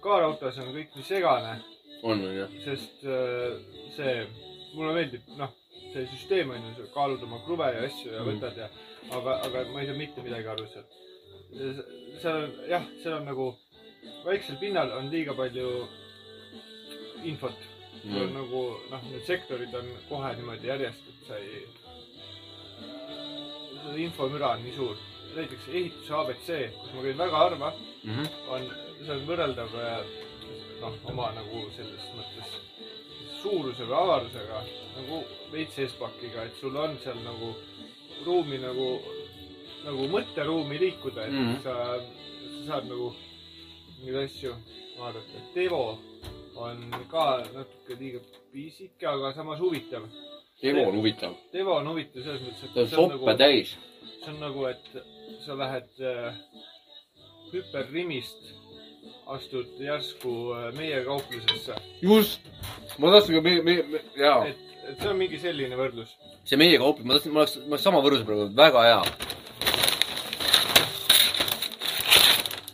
kaarautos on kõik nii segane, on on jah. sest äh, see, mulle meeldib, noh, see süsteem on ju, sa kaalud oma kruve ja asju ja Mm. võtad ja, aga, aga ma ei saa mitte midagi aru sealt. seal on, jah, seal on nagu, väiksel pinnal on liiga palju infot mm.. Mm. nagu noh, need sektorid on kohe niimoodi järjest, et sa ei, infomüra on nii suur. näiteks ehituse abc, kus ma käin väga harva, Mhm. on, see on võrreldav äh, noh, oma nagu selles mõttes suuruse või avarusega nagu veits Espaciga, et sul on seal nagu ruumi nagu, nagu mõtteruumi liikuda, et mm. -hmm. sa, sa saad nagu neid asju vaadata. Devo on ka natuke liiga pisike, aga samas huvitav. Devo on huvitav. Devo on huvitav selles mõttes, et ta on soppe täis. see on nagu, et sa lähed äh, hüperrimist, astud järsku äh, meie kauplusesse, just. ma tahtsin ka meie, meie, me, jaa. et, et see on mingi selline võrdlus. see meie kaup, ma tahtsin, ma oleks, ma oleks sama võrdluse praegu, väga hea.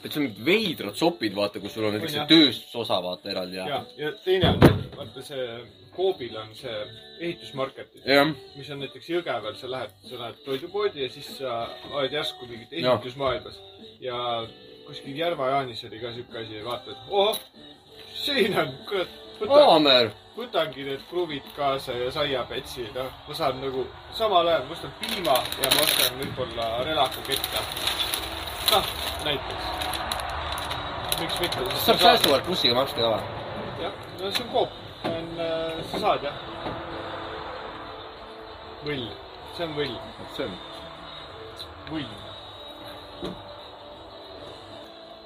et sul on mingid veidrad sopid, vaata, kus sul on näiteks see tööstusosa, vaata eraldi ja. ja, ja teine on, vaata see Coobil on see ehitusmarketid, jah, mis on näiteks Jõgeval, sa lähed, sa lähed toidupoodi ja siis sa oled järsku mingit ehitusmaailmas. ja kuskil Järva-Jaanis oli ka siuke asi, vaatad, oh, siin on, kurat, haamer. võtangi need kruvid kaasa ja saiapetsi, noh, ma saan nagu samal ajal, ma ostan piima ja ma ostan võib-olla relaka ketta. noh, näiteks. miks mitte? saab säästuvalt bussiga maksta ka või? jah, no see on Coop, see on, sa saad jah. võll, see on võll, see on. võll.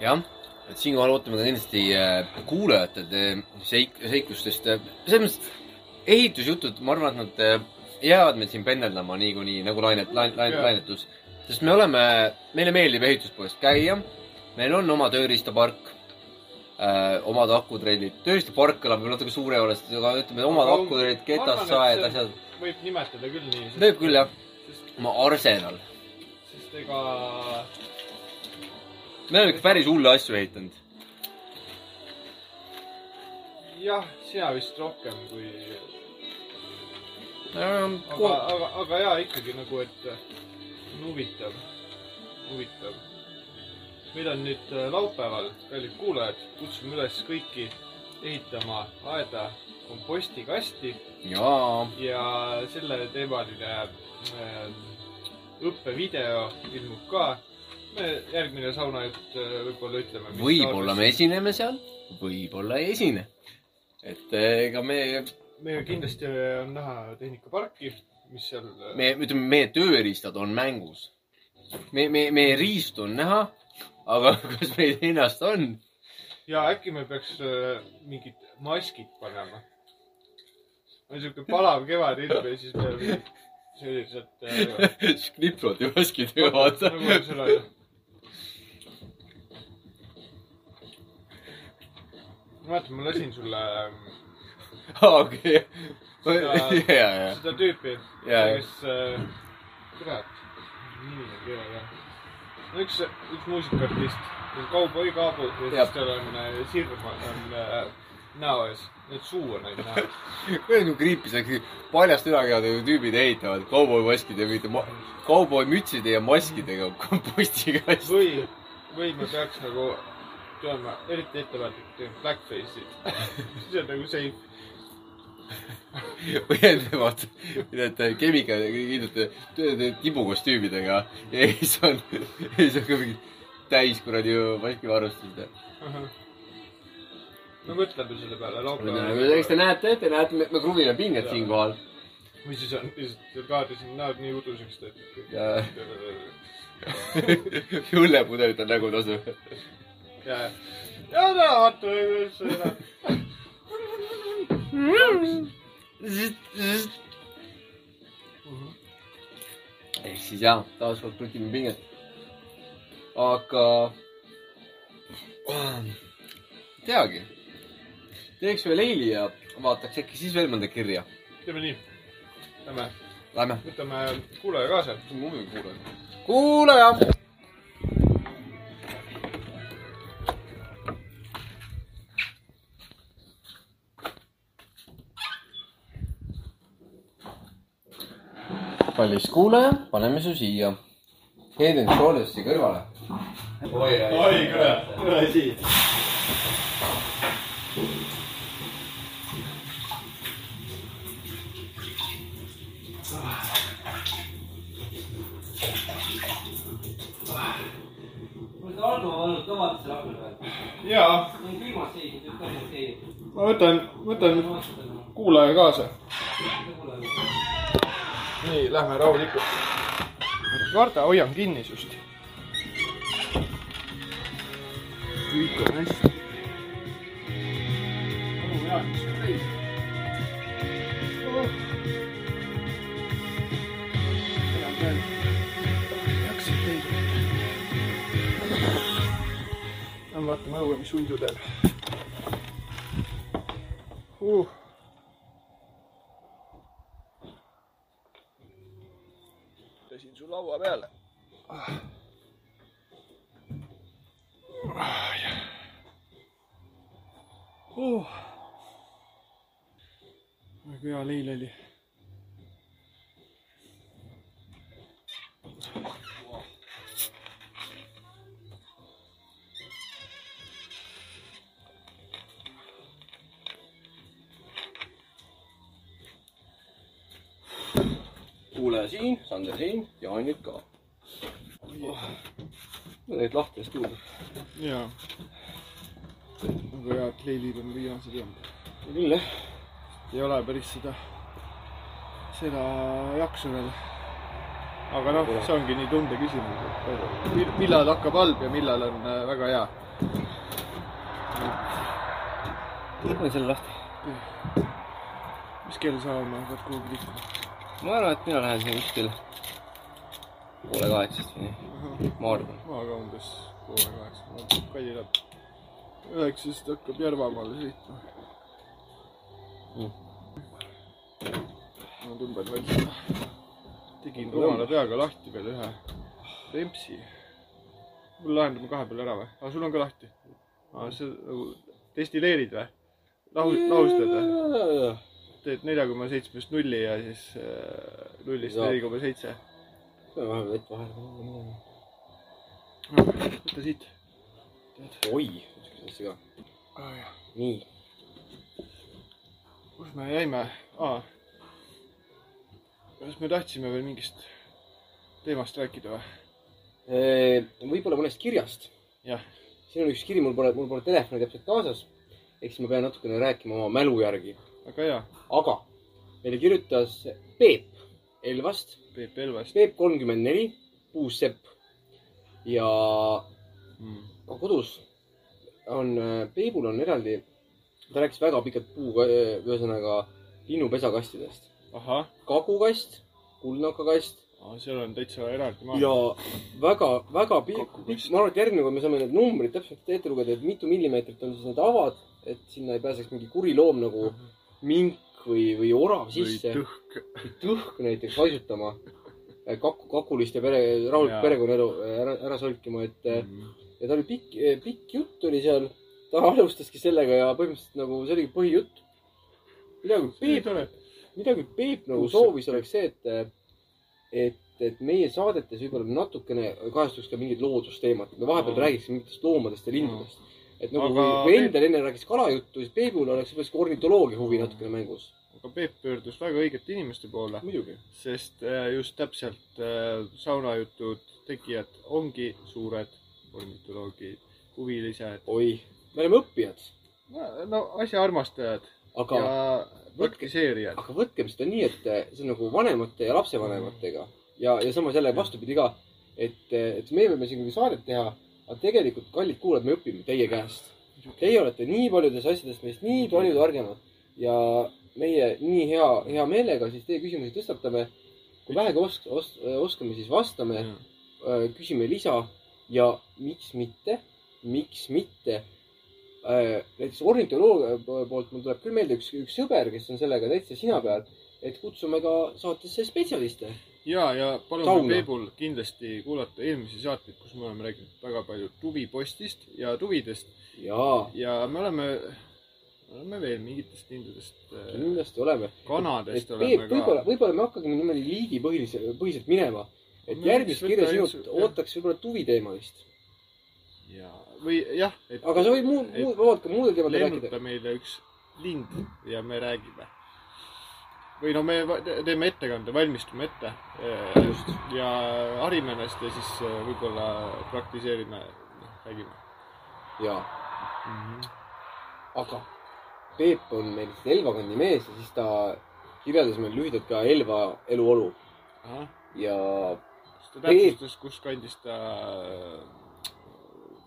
jah, et siinkohal ootame ka kindlasti äh, kuulajate äh, seik-, seikustest. selles mõttes ehitusjutud, ma arvan, et nad äh, jäävad meil siin pendeldama niikuinii nagu lainet, lain-, lain-, Jaa. lainetus. sest me oleme, meile meeldib ehituspoest käia. meil on oma tööriistapark äh,, omad akutrellid. tööriistapark kõlab võib-olla natuke suurejooneliselt, aga ütleme, omad akutrellid, see- asjad. võib nimetada küll nii. võib küll jah, sest, oma arsenal. sest ega me oleme ikka päris hulle asju ehitanud. jah, sina vist rohkem kui, Äh, aga, aga, aga jaa, ikkagi nagu, et on huvitav, huvitav. meil on nüüd äh, laupäeval, kallid kuulajad, kutsume üles kõiki ehitama aeda kompostikasti ja selleteemaline äh, õppevideo ilmub ka. Me järgmine saunajutt äh, võib-olla ütleme. võib-olla me. esineme seal, võib-olla ei esine. et eh, ega me, meil kindlasti on näha tehnikaparki, mis seal. me, ütleme, meie tööriistad on mängus. me, me, meie riistu on näha, aga kas meid ennast on? ja äkki me peaks äh, mingid maskid panema. on siuke palav kevadilm ja siis me sellised äh,. kniplod ja maskidega, vaata. nagu seal on. mäletan, ma lasin sulle ähm, okei. Seda- ja, ja, seda tüüpi, kes äh,, kurat, nimi on keelega. no üks, üks muusikaartist, kauboi Kaabu ja Jah. siis tal on äh, sirm on äh, näo ees, nüüd suu on ainult näha. kuidas nagu kriipis, paljast ülakehadega tüübid ehitavad kauboimaskide ja mingite ma- kauboimütside ja maskidega kompostiga. või, või me peaks nagu tulema eriti ettevaatlikult tegema blackface'id. siis on nagu safe. või vaata, need keemikaliidute tibukostüümidega ja siis on, siis on ka mingid täis kuradi maskivarustused. no mõtleme selle peale laupäeval. eks te näete, te näete, me kruvime pinget siinkohal. või siis on lihtsalt kaardis on näod nii uduseks tehtud. Õllepudelit on nägu tasu. ja, ja no vaata, seda. ehk siis jah, taaskord krutime pinget. aga, teagi, teeks ühe leili ja vaataks äkki siis veel mõnda kirja. teeme nii. Lähme, Lähme. võtame kuulaja kaasa. kuulaja. kuulaja. Kallis kuulaja, paneme su siia. Head and Shoulders'i kõrvale. oi kurat, tule siit. mul see Aldo on olnud kõvasti rahul või? jaa, mul on külmas seisnud, üks asi okei. ma võtan, võtan kuulaja kaasa. nii, lähme rahulikult. karda, hoian kinni sinust. kõik on hästi. veel. jaksid teid. Lähme vaatame õue, mis hundu teeb uh.. pesin su laua peale uh. väga hea leil oli. Kuulaja siin, Sander siin ja Anjuk ka. Need lahti eest kuulda. jaa. väga head leilid on viimased olnud. küll jah. ei ole päris seda, seda jaksu veel. aga noh, see ongi nii tunde küsimus, et mil- millal hakkab halb ja millal on äh, väga hea. panen selle lahti. mis kell sa oma pead kuhugi liikuma? Ma arvan, et mina lähen siin kuskil poole kaheksast või nii. ma arvan. ma ka umbes poole kaheksa, Kalli läheb üheksast hakkab Järvamaale sõitma Mm. ma tõmban seda, tegin rumala peaga lahti veel ühe rempsi. mul lahendame kahe peale ära või? aa, sul on ka lahti? aa, sa nagu destilleerid või? lahu, lahustad või? Teed nelja koma seitsmest nulli ja siis äh, nullist neli koma seitse. peame vahepeal vett vahele. võta siit. oi, ükskord asja ka. nii. kus me jäime? aa. kas me tahtsime veel mingist teemast rääkida või? võib-olla mõnest kirjast. siin on üks kiri, mul pole, mul pole telefoni täpselt kaasas. ehk siis ma pean natukene rääkima oma mälu järgi. Väga hea. aga meile kirjutas Peep Elvast, Peep Elvest. Peep kolmkümmend neli, puussepp. ja Mm. kodus on, Peebul on eraldi, ta rääkis väga pikalt puu, ühesõnaga linnupesakastidest. ahah, kakukast, kuldnokakast seal on täitsa eraldi maa. ja väga, väga pikk, ma arvan, et järgmine kord me saame need numbrid täpselt ette lugeda, et mitu millimeetrit on siis need avad, et sinna ei pääseks mingi kuri loom nagu mink või, või orav või sisse. tõhk. tõhk näiteks haisutama, kaku, kakulist ja pere, rahulikku perekonnaelu ära, ära solkima, et Mm. ja ta oli pikk, pikk jutt oli seal. ta alustaski sellega ja põhimõtteliselt nagu see oligi põhijutt. midagi Peep, midagi Peep nagu Uus soovis, oleks see, et, et, et meie saadetes võib-olla natukene kajastuks ka mingid loodusteemad. me vahepeal Aa. räägiks mingitest loomadest ja lindudest. Et nagu Aga kui endal enne rääkis kalajuttu, siis Peebul oleks võib-olla sihuke ornitoloogia huvi natukene mängus. aga Peep pöördus väga õigete inimeste poole, sest äh, just täpselt äh, saunajutud tegijad ongi suured ornitoloogid, huvilised. oi, me oleme õppijad, no asja armastajad aga ja praktiseerijad. aga võtkem seda nii, et see on nagu vanemate ja lapsevanematega. Ja, ja samas jälle vastupidi ka, et, et me võime siin küll saadet teha, aga tegelikult, kallid kuulajad, me õpime teie käest. Teie olete nii paljudes asjades meist nii palju targemad ja meie nii hea, hea meelega siis teie küsimusi tõstatame. kui vähegi osk-, os-, oskame, siis vastame, küsime lisa ja miks mitte, miks mitte äh, näiteks ornitoloogia poolt mul tuleb küll meelde üks, üks sõber, kes on sellega täitsa sina peal, et kutsume ka saatesse spetsialiste. ja, ja palume. Peebul kindlasti kuulata eelmisi saateid, kus me oleme rääkinud väga palju tuvipostist ja tuvidest ja me oleme, oleme veel mingitest lindudest, kindlasti oleme. kanadest et oleme võib-olla, ka. võib-olla me hakkame niimoodi liigipõhilise, põhiselt minema. et järgmist kirja sinult ootaks võib-olla tuviteemalist. ja, või jah, aga sa võid muud, muud, vabalt ka muudel teemadel rääkida. lennuta meile üks lind ja me räägime. Või no me teeme ettekande, valmistume ette. Just. ja harime ennast ja siis äh, võib-olla praktiseerime, noh, räägime jaa, mm. -hmm. aga Peep on meil Elva kandi mees ja siis ta kirjeldas meile lühidalt ka Elva eluolu ja kas ta täpsustas, kus kandis ta äh,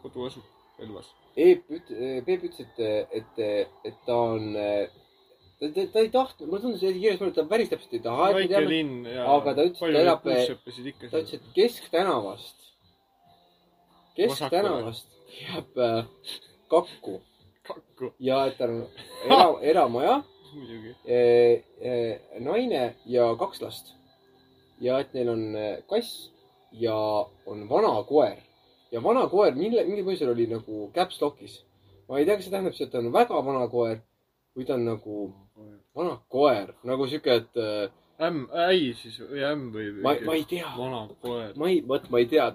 kodu asub, Elvas? Peep üt-, Peep ütles, et, et, et ta on, ta, ta, ta ei tahtnud, mulle tundus jäi kirjas, et ta päris täpselt ei taha, et väike teame, linn ja aga ta ütles, et ta elab- ta ütles, et Kesktänavast, Kesktänavast jääb äh, kakku. Kakku, ja et tal on era, eramaja eh,, eh, naine ja kaks last. ja et neil on eh, kass ja on vana koer. Ja vana koer, mille, mingil põhjusel oli nagu caps lock'is. ma ei tea, kas see tähendab seda, et ta on väga vana koer või ta on nagu vana koer, nagu sihuke, et eh, ämm, äi siis või ämm või? ma, ma ei tea, vana koer. ma ei, vot ma ei tea,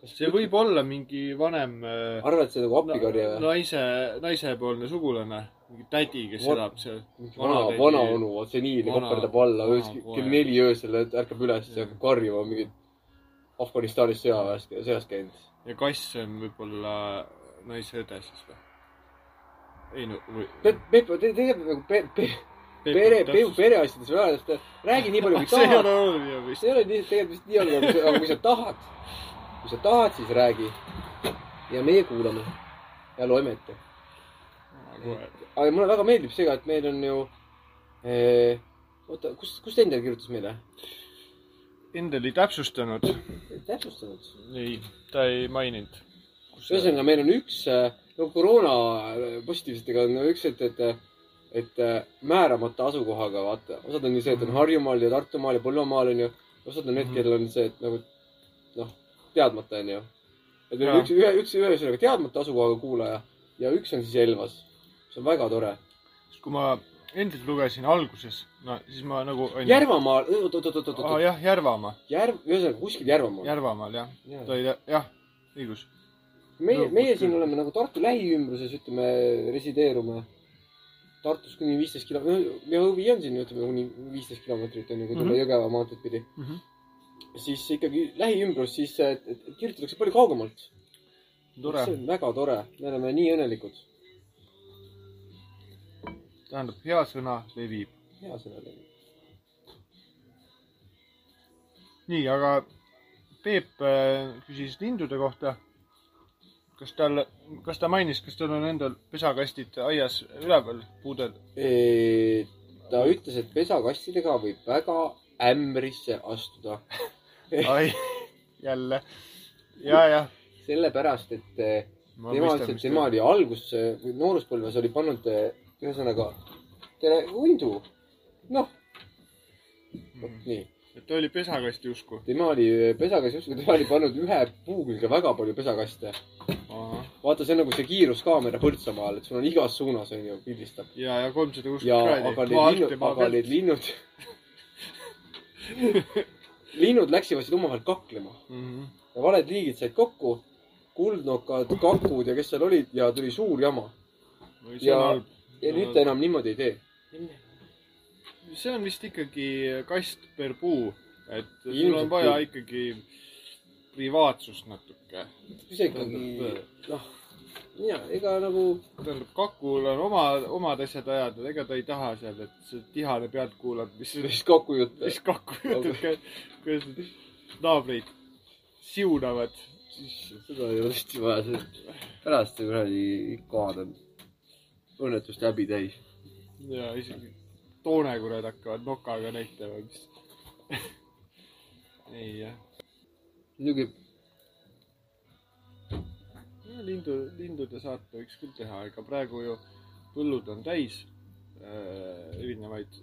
kas see võib olla mingi vanem äh, arvad, see nagu appikarje või? naise, naisepoolne sugulane, mingi tädi, kes Vot- elab seal. vana, vanatädi. vanaonu, vot see nii Vana- koperdab alla vana koer. kell neli öösel, et ärkab üles ja hakkab karjuma mingit Afganistanis sõjaväes, sõjas käinud. ja kass on võib-olla naise õde siis või? Ei no, või. Peep, Peep, tegelikult nagu Peep, Peep, pere, Peep pereasjades või ajades, räägi nii palju, kui see ei ole tahad. oluline vist see. ei ole nii, tegelikult vist nii oluline, aga kui sa tahad, kui sa tahad, siis räägi. ja meie kuulame ja loeme ette. aga mulle väga meeldib see ka, et meil on ju eh,, oota, kus, kus Endel kirjutas meile? Endel ei täpsustanud. täpsustanud. ei, ta ei maininud. ühesõnaga, meil on üks, no koroona äh, positiivsetega on üks, et, et, et äh, määramata asukohaga, vaata, osad on ju see, et on Harjumaal ja Tartumaal ja Põlvamaal onju. osad on need, Mhm. kellel on see, et nagu noh, teadmata onju. et meil on üks, ühe, üks ühesõnaga teadmata asukohaga kuulaja ja üks on siis Elvas. see on väga tore. kui ma Endilt lugesin alguses, no siis ma nagu. Järvamaal, oot, oot, oot, oot, oot, jah, Järvamaa, Järv, ühesõnaga kuskil Järvamaal. Järvamaal jah, ta oli, jah, õigus. meie, Nõukogude meie siin oleme nagu Tartu lähiümbruses, ütleme, resideerume. Tartust kuni viisteist kilo-, no ja huvi on siin, ütleme kuni viisteist kilomeetrit on ju, kui tulla mm. -hmm. Jõgeva maanteed pidi mm. -hmm. siis ikkagi lähiümbrus, siis et kirjutatakse palju kaugemalt. see, on väga tore, me oleme nii õnnelikud. tähendab, hea sõna levib. hea sõna teile. nii, aga Peep äh, küsis lindude kohta. Kas tal, kas ta mainis, kas tal on endal pesakastid aias üleval puudel? ta ütles, et pesakastidega võib väga ämbrisse astuda. ai, jälle. ja, jah. sellepärast, et eh, Ma tema ütles, et tema oli algus, nooruspõlves oli pannud eh, ühesõnaga tere hundu. noh, vot nii. Et ta oli pesakasti usku. tema oli pesakast usku, tema oli pannud ühe puu külge väga palju pesakaste. vaata, see on nagu see kiiruskaamera Põltsamaal, et sul on igas suunas onju, pildistab. ja, ja kolmsada ja kuuskümmend aga kraadi. aga need linnud, linnud läksid omavahel kaklema Mhm. ja valed liigid said kokku, kuldnokad, kakud ja kes seal olid ja tuli suur jama. Ja- on ja nüüd ta enam niimoodi ei tee. See on vist ikkagi kast per puu, et sul on vaja ikkagi privaatsust natuke. ikkagi, noh, ja ega nagu tähendab, kakul on oma, omad asjad ajada, ega ta ei taha seal, et see tihane pealt kuulab, mis, sellist kokkujutte. mis kaku jutud käib, kuidas need naabreid siunavad. seda ei ole tõesti vaja, see pärast see kuradi kohad on õnnetust häbi täis. ja isegi toonekured hakkavad nokaga näitama, mis. ei jah. muidugi lindu, lindude saate võiks küll teha, ega praegu ju põllud on täis äh, erinevaid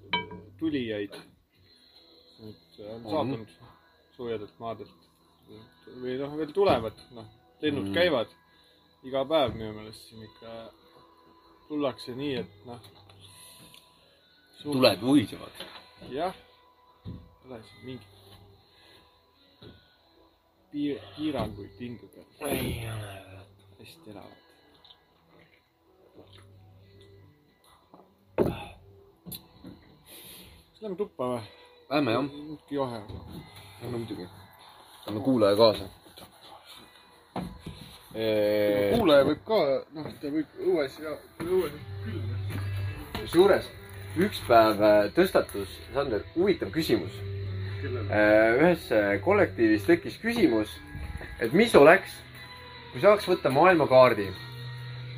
tulijaid. nüüd on On. saabunud soojadelt maadelt või noh, veel tulevad, noh, lennud mm. käivad iga päev minu meelest siin ikka tullakse nii, et noh. Tuled vuhisevad. jah, pole siin mingit piir, piiranguid lindudel. hästi elavad. kas lähme tuppa või? Lähme jah, muudkui johe. no muidugi. anna kuulaja kaasa. kuulaja võib ka, noh, ta võib õues ja, õues külm. kusjuures üks päev äh, tõstatus, Sander, huvitav küsimus. kellel? ühes äh, kollektiivis tekkis küsimus, et mis oleks, kui saaks võtta maailmakaardi.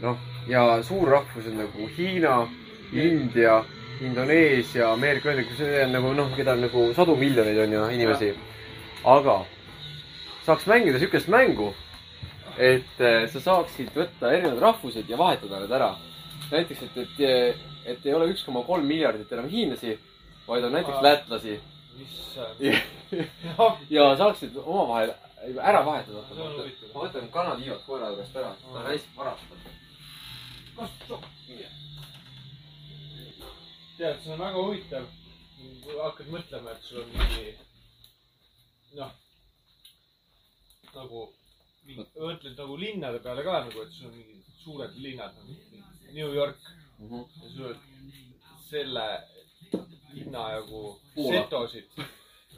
noh, ja suurrahvused nagu Hiina, India, Indoneesia, Ameerika on nagu noh, keda on nagu sadu miljoneid on ju inimesi. aga saaks mängida siukest mängu, et äh, sa saaksid võtta erinevad rahvused ja vahetada need ära. näiteks, et, et, et ei ole üks koma kolm miljardit enam hiinlasi, vaid on näiteks lätlasi issand. ja, saaksid omavahel ära vahetada. Ma võtan kanatiivad koera juurest ära, ta on hästi varastatud. tead, see on väga huvitav. kui hakkad mõtlema, et sul on mingi, noh, nagu, mõtled nagu linnade peale ka nagu, et sul on mingid suured linnad nagu New York ja sul on selle linna jagu setosid.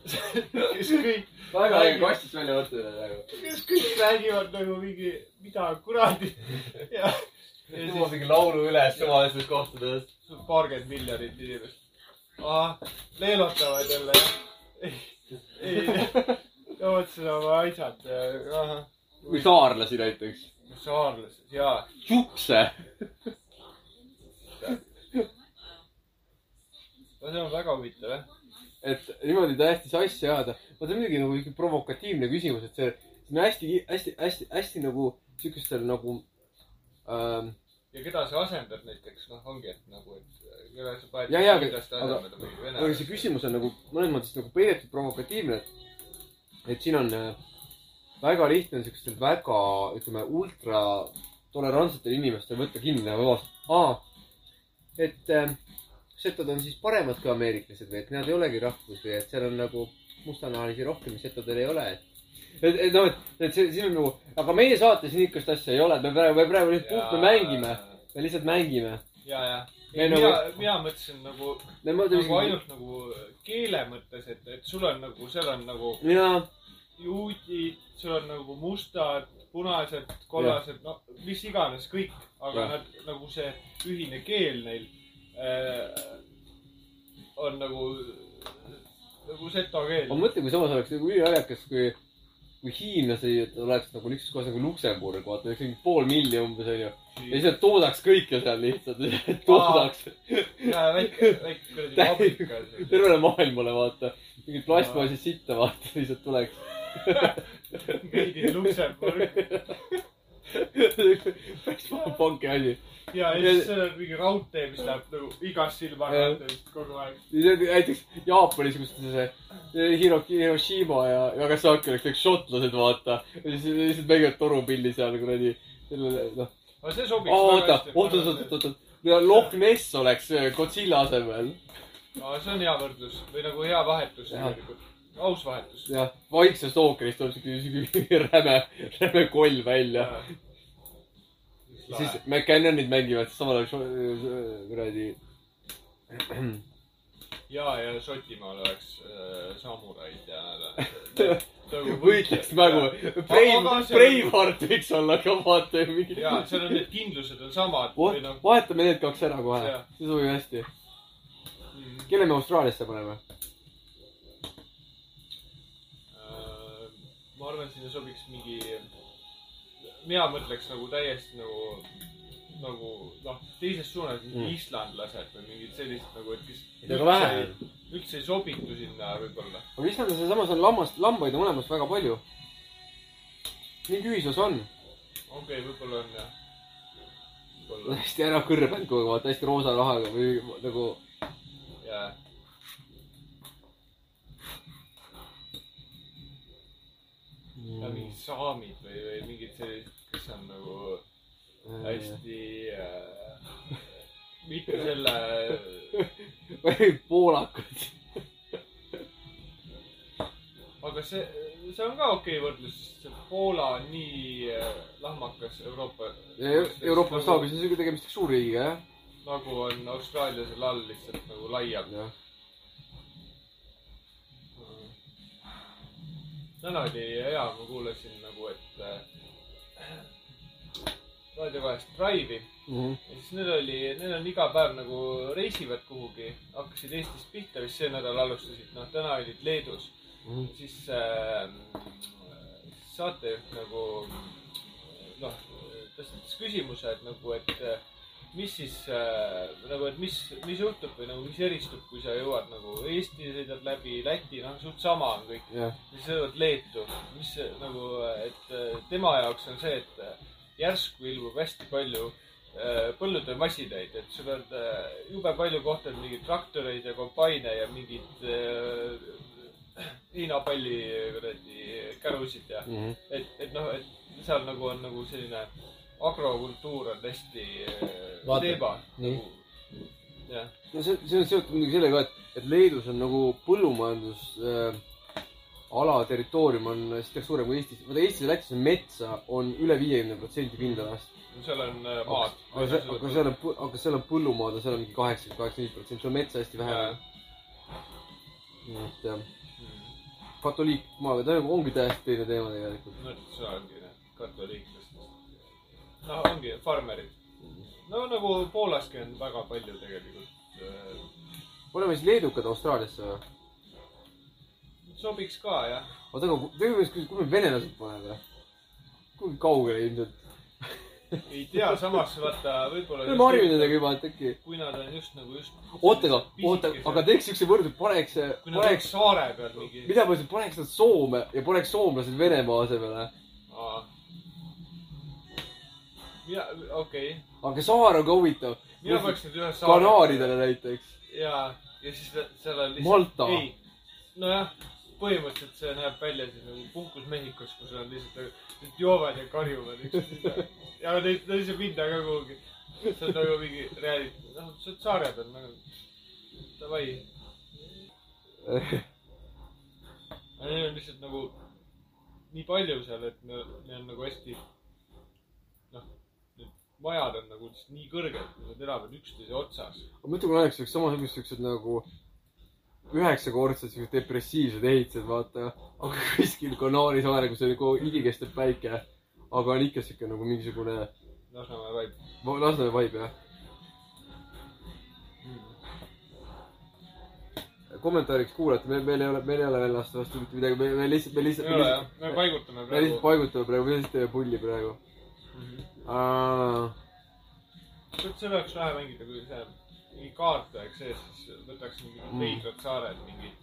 kes kõik, väga äge kastist välja võtta praegu. kes kõik räägivad nagu mingi, mida kuradi. ja, tuua mingi laulu üles suvalistes kohtades. paarkümmend miljonit inimest. ahah, leelotavad jälle, jah? ei, ei, tootsin oma asjad, või saarlasi näiteks. saarlased, jaa. Jukse. no see on väga huvitav, jah. et niimoodi täiesti sassi ajada. vaata see on muidugi nagu siuke provokatiivne küsimus, et see, see on hästi, hästi, hästi, hästi nagu siukestel nagu ähm,. ja keda sa asendad näiteks, noh, ongi, et nagu, et keda sa paned Ja, ja, aga- aga- aga see küsimus on nagu mõnes mõttes nagu peidetud provokatiivne, et, et siin on äh, väga lihtne on siukestel väga, ütleme, ultra tolerantsetel inimestel võtta kinni ja vabastada. aa, et äh, setod on siis paremad kui ameeriklased või et nad ei olegi rahvus või et seal on nagu mustanahalisi rohkem, setodel ei ole, et et, et noh, et, et see, siin on nagu, aga meie saates niisugust asja ei ole, me praegu, me praegu lihtsalt puht, me mängime, me lihtsalt mängime. ja, ja. Me mina nagu-, mina mõtlesin nagu, nagu mõtleme ainult nagu keele mõttes, et, et sul on nagu, seal on nagu mina, juudid, sul on nagu mustad, punased, kollased, no mis iganes kõik, aga Jah. nad nagu see ühine keel neil on nagu, nagu seto keel ma. mõtlen, kui samas oleks nagu ülinaljakas, kui, kui hiinlased oleks nagu niisuguses kohas nagu Luksemburg, vaata, oleks mingi pool milli umbes onju. ja siis nad toodaks kõike seal lihtsalt, toodaks ja väike, väike kuradi vabrika. tervele maailmale, vaata. mingid plastmassist sitta, vaata, lihtsalt tuleks. Made in Luksemburg. päris panki asi. ja, siis seal on mingi raudtee, mis läheb nagu igast silma Jah. vist kogu aeg. näiteks Jaapanis, kus see, see Hiro-, Hiroshima ja Nagasaki oleks kõik šotlased, vaata. ja siis lihtsalt mängivad torupilli seal kuradi, sellele, noh. aga see sobiks oota, oot, oot, oot, oot, oot. Loch Ness oleks äh, Godzilla asemel. see on hea võrdlus või nagu hea vahetus tegelikult. Aus vahetus. jah, Vaiksest ookeanist tuleb siuke, räme, räme koll välja. siis McCannonid mängivad samal ajal kuradi. ja, ja Šotimaal oleks äh, samuraid ja võitleks mängu. Brave, Braveheart võiks olla ka vaata mingi. ja seal on need kindlused on samad või noh. vahetame need kaks ära kohe see sobib hästi. kelle me Austraaliasse paneme? Ma arvan, et sinna sobiks mingi, mina mõtleks nagu täiesti nagu, nagu noh, teises suunas Mm. islandlased või mingid sellised nagu, et kes Aga vähe. üldse ei sobitu sinna võib-olla. aga Islandil samas on lammast, lambaid on olemas väga palju. mingi ühisosa on. okei okay,, võib-olla on jah. hästi ära kõrbenud kogu aeg, vaata hästi roosa rahaga või nagu jaa. Ja mingid saamid või, või mingid sellised, kes on nagu hästi äh,, mitte selle, poolakad. aga see, see on ka okei okay võrdlus, sest see Poola on nii äh, lahmakas Euroopa. Euroopa mastaabis on siuke tegemist suurriigiga jah. nagu on Austraalia selle all lihtsalt nagu laiali. Täna oli hea, ma kuulasin nagu, et äh, raadiokojast Drive'i Mhm. ja siis neil oli, neil on iga päev nagu reisivad kuhugi, hakkasid Eestist pihta, vist see nädal alustasid, noh, täna olid Leedus. Mhm. siis äh, saatejuht nagu noh, tõstatas küsimuse, et nagu, et äh, mis siis äh, nagu, et mis, mis juhtub või nagu, mis eristub, kui sa jõuad nagu Eesti sõidad läbi Läti, noh, suht sama on kõik. jah, siis sõidavad Leetu, mis see, nagu, et äh, tema jaoks on see, et äh, järsku ilmub hästi palju äh, põllude masinaid, et sul on äh, jube palju kohtades mingeid traktoreid ja kombaine ja mingeid äh, heinapalli kuradi kärusid ja Mhm. et, et noh, et seal nagu on nagu selline agrokultuur on hästi äh, Vaata, teema. nii. jah, no see, see on seotud muidugi sellega, et, et Leedus on nagu põllumajandus äh, ala territoorium on sitaks suurem kui Eestis. vaata Eestis ja Lätis on metsa on üle viiekümne protsendi pindalast. seal on äh, maad. aga see, aga seal on, aga seal on põllumaad ja seal on mingi kaheksakümmend, kaheksakümmend protsenti, seal on metsa hästi vähe. nii et jah, katoliikmaaga, ta nagu ongi täiesti teine teema tegelikult. no see ongi need katoliiklastest. No ongi farmerid. no nagu Poolaski on väga palju tegelikult. oleme siis leedukad Austraaliasse või? sobiks ka jah. oota, aga tegelikult, kui me venelased paneme, kui kaugele ilmselt? ei tea, samas vaata võib-olla. me oleme harjunud nendega juba, et äkki. kui nad on just nagu just. oota, aga, oota, aga. teeks siukse võrdluse, paneks, kui nad oleks saare peal mingi. mida ma ütlesin, paneks nad Soome ja paneks soomlased Venemaa asemele. mina, okei okay., aga saar on ka huvitav. mina paneks nüüd ühe saare. Kanaaridele näiteks. ja, ja siis seal on Malta. ei, nojah, põhimõtteliselt see näeb välja siis nagu puhkus Mehhikos, kus on lihtsalt, lihtsalt joovad ja karjuvad üksteisele. ja neid, neid ei saa minna ka kuhugi. see on nagu mingi reality, noh, sa oled saare peal nagu, davai. aga neil on lihtsalt nagu nii palju seal, et neil on nagu hästi, majad on nagu nii kõrged, nad elavad üksteise otsas. ma mõtlen, kui naljakas oleks samasugused siuksed nagu üheksakordsed siuksed depressiivsed ehitised, vaata. aga kuskil Kanaari saarel, kus on nagu igikestev päike, aga on ikka siuke nagu mingisugune Lasnamäe vaib. Lasnamäe vibe jah. kommentaariks kuulajate, meil, meil ei ole, meil ei ole veel lasta vastu mitte midagi, me, me lihtsalt, me lihtsalt, ei me ole jah me paigutame me praegu lihtsalt. paigutame praegu, me lihtsalt teeme pulli praegu. Kuid see peaks vähe mängida, kui see mingi kaart oleks sees, siis võtaks mingid Mm. veidrad saared, mingid.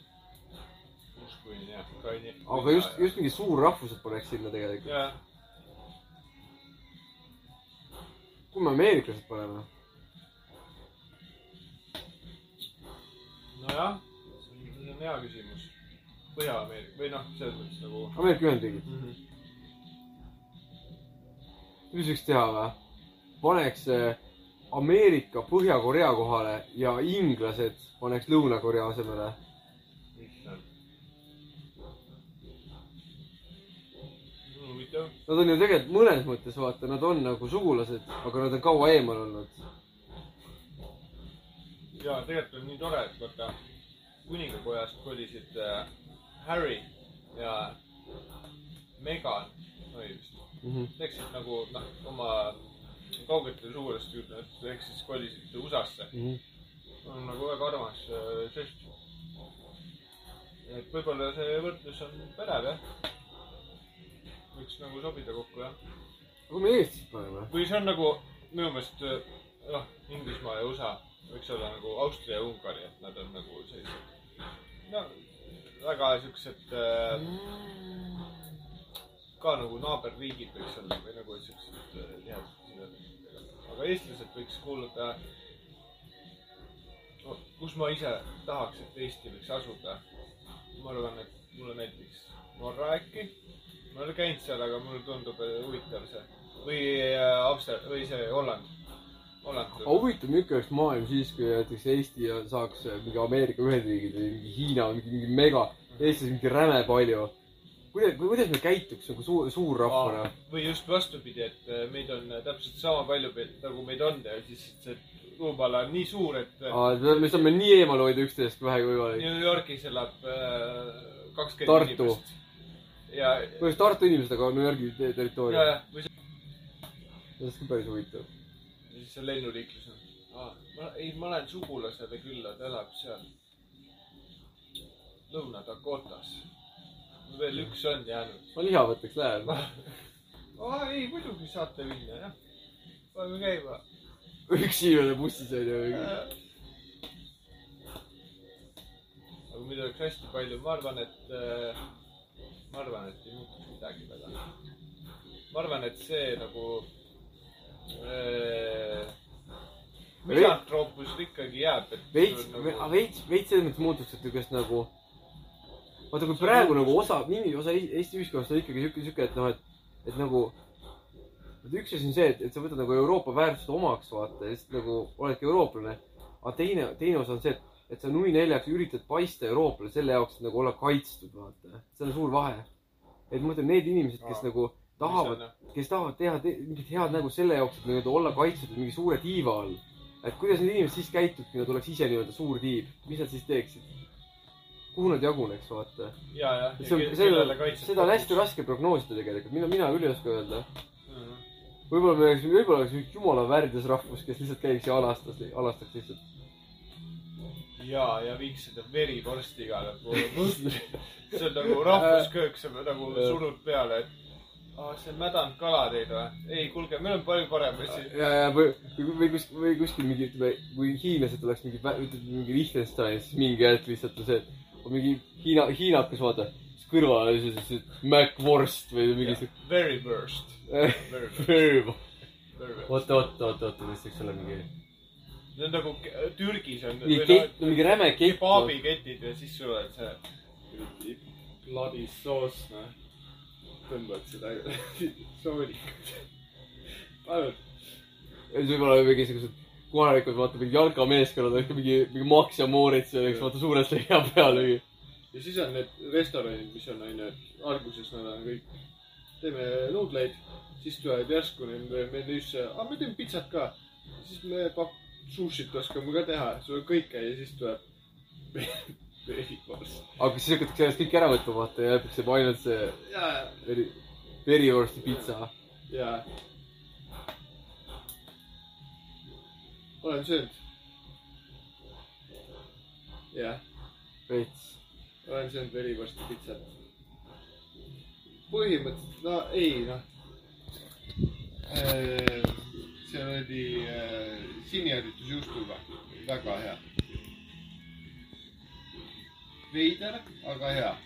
Uskuni ja Kaini. aga just, just mingi suurrahvused paneks sinna tegelikult. jah, kui me ameeriklased paneme, nojah, see on hea küsimus. Põhja-Ameerika või noh, selles mõttes nagu Ameerika Ühendriigid, mm. -hmm. Mis võiks teha või? paneks eh, Ameerika Põhja-Korea kohale ja inglased paneks Lõuna-Korea asemele. Nad on ju tegelikult mõnes mõttes, vaata, nad on nagu sugulased, aga nad on kaua eemal olnud. ja tegelikult on nii tore, et vaata kuningakojast kolisid äh, Harry ja Meghan, oli vist, läksid nagu noh, oma kaugetele sugulaste juurde, ehk siis kolisid USA-sse. on nagu väga armas äh, žest. et võib-olla see võrdlus on pädev jah. võiks nagu sobida kokku jah. kui me Eestis paneme, või see on nagu minu meelest äh, noh, Inglismaa ja USA võiks olla nagu Austria ja Ungari, et nad on nagu sellised, no väga siuksed äh, ka nagu naaberriigid võiks olla või nagu siuksed äh, tihedad sided. aga eestlased võiks kuuluda no,, kus ma ise tahaks, et Eesti võiks asuda. ma arvan, et mulle näiteks Norra äkki. ma ei ole käinud seal, aga mulle tundub äh, huvitav see. või äh, Amster- või see. Holland. aga huvitav, milline oleks maailm siis, kui näiteks Eesti saaks mingi Ameerika Ühendriigid või mingi Hiina, mingi, mingi mega, Eestis mingi räme palju. kuidas, kuidas me käituks nagu suur, suurrahvana? või just vastupidi, et äh, meid on äh, täpselt sama palju pe- nagu meid on ja siis see ruumala on nii suur, et äh, me saame nii eemal hoida üksteisest, kui vähegi võimalik. New Yorgis elab äh, kakskümmend Tartu. inimest. ja, põhimõtteliselt Tartu inimesed, aga New Yorgi territoorium. see, ka päris huvitav. ja siis see lennuliiklus on ah,. ma, ei, ma lähen sugulasele külla, ta elab seal Lõuna-Dakotas. Veel üks on jäänud. ma liha võtaks, lähen. aa, ei, muidugi saate minna, jah. paneme käima. üks inimene bussis on ju. aga muidu oleks hästi palju, ma arvan, et äh,, ma arvan, et ei muutuks midagi väga. ma arvan, et see nagu äh,, misantroopus ikkagi jääb, veits, nagu, veits, veits selles mõttes muutuks, et niisugust nagu. vaata, kui praegu nagu osa, mingi osa Eesti ühiskonnast on ikkagi siuke, siuke, et noh, et, et nagu. et üks asi on see, et, et sa võtad nagu Euroopa väärtused omaks, vaata, ja siis nagu oledki eurooplane. aga teine, teine osa on see, et, et sa nui neljaks üritad paista eurooplane selle jaoks, et nagu olla kaitstud, vaata. see on suur vahe. et ma mõtlen, need inimesed, kes Aa. nagu tahavad, kes tahavad teha te mingit head nägu selle jaoks, et nii-öelda olla kaitstud mingi suure tiiva all. et kuidas need inimesed siis käituks, kui nad oleks ise nii-öelda suur tiib, mis nad siis teeksid? Kuhu nad jaguneks, vaata. ja, ja, see on, seda, on hästi raske prognoosida tegelikult, mina, mina küll ei oska öelda. Mhm. võib-olla me oleks, võib-olla oleks üks jumala värdjas rahvus, kes lihtsalt käiks ja alastas, alastaks lihtsalt. ja, ja viiks seda verivorsti igale poole. see on nagu rahvusköök, sa nagu surud peale, et aa, see on mädanud kala teil või? ei, kuulge, meil on palju parem asi. ja, ja või, või kuskil, või kuskil mingi, ütleme, kui hiinlased oleks mingi, ütleme mingi Liechtenstein, siis mingi hetk lihtsalt on see, et on mingi Hiina, hiinakas, vaata. siis kõrval on see, see Macworst või mingi siuke. Very worst. Very worst. oota, oota, oota, oota, mis võiks olla mingi, see on nagu Türgis on. mingi kett, mingi räme kett. kebaabiketid ja siis sul on see bloody soos, noh. tõmbad seda soolikut. siis võib-olla mingisugused kohalikud, vaata mingi jalkameeskonnad, mingi, mingi Max ja Moritz ja eks vaata suurelt leia peal mingi. ja siis on need restoranid, mis on onju, et alguses nad on kõik, teeme nuudleid, siis tulevad järsku nende menüüsse, aa me teeme pitsat ka. siis me pak-, sushit oskame ka teha, sul on kõike ja siis tuleb verivorst. aga siis hakatakse järjest kõik ära võtma, vaata ja jääb ainult see veri, verivorsti pitsa. ja. Olen söönud. jah veits. olen söönud verivorsti pitsat. põhimõtteliselt, no ei noh. see oli äh, siniharjutusjuustuga, väga hea. veider, aga hea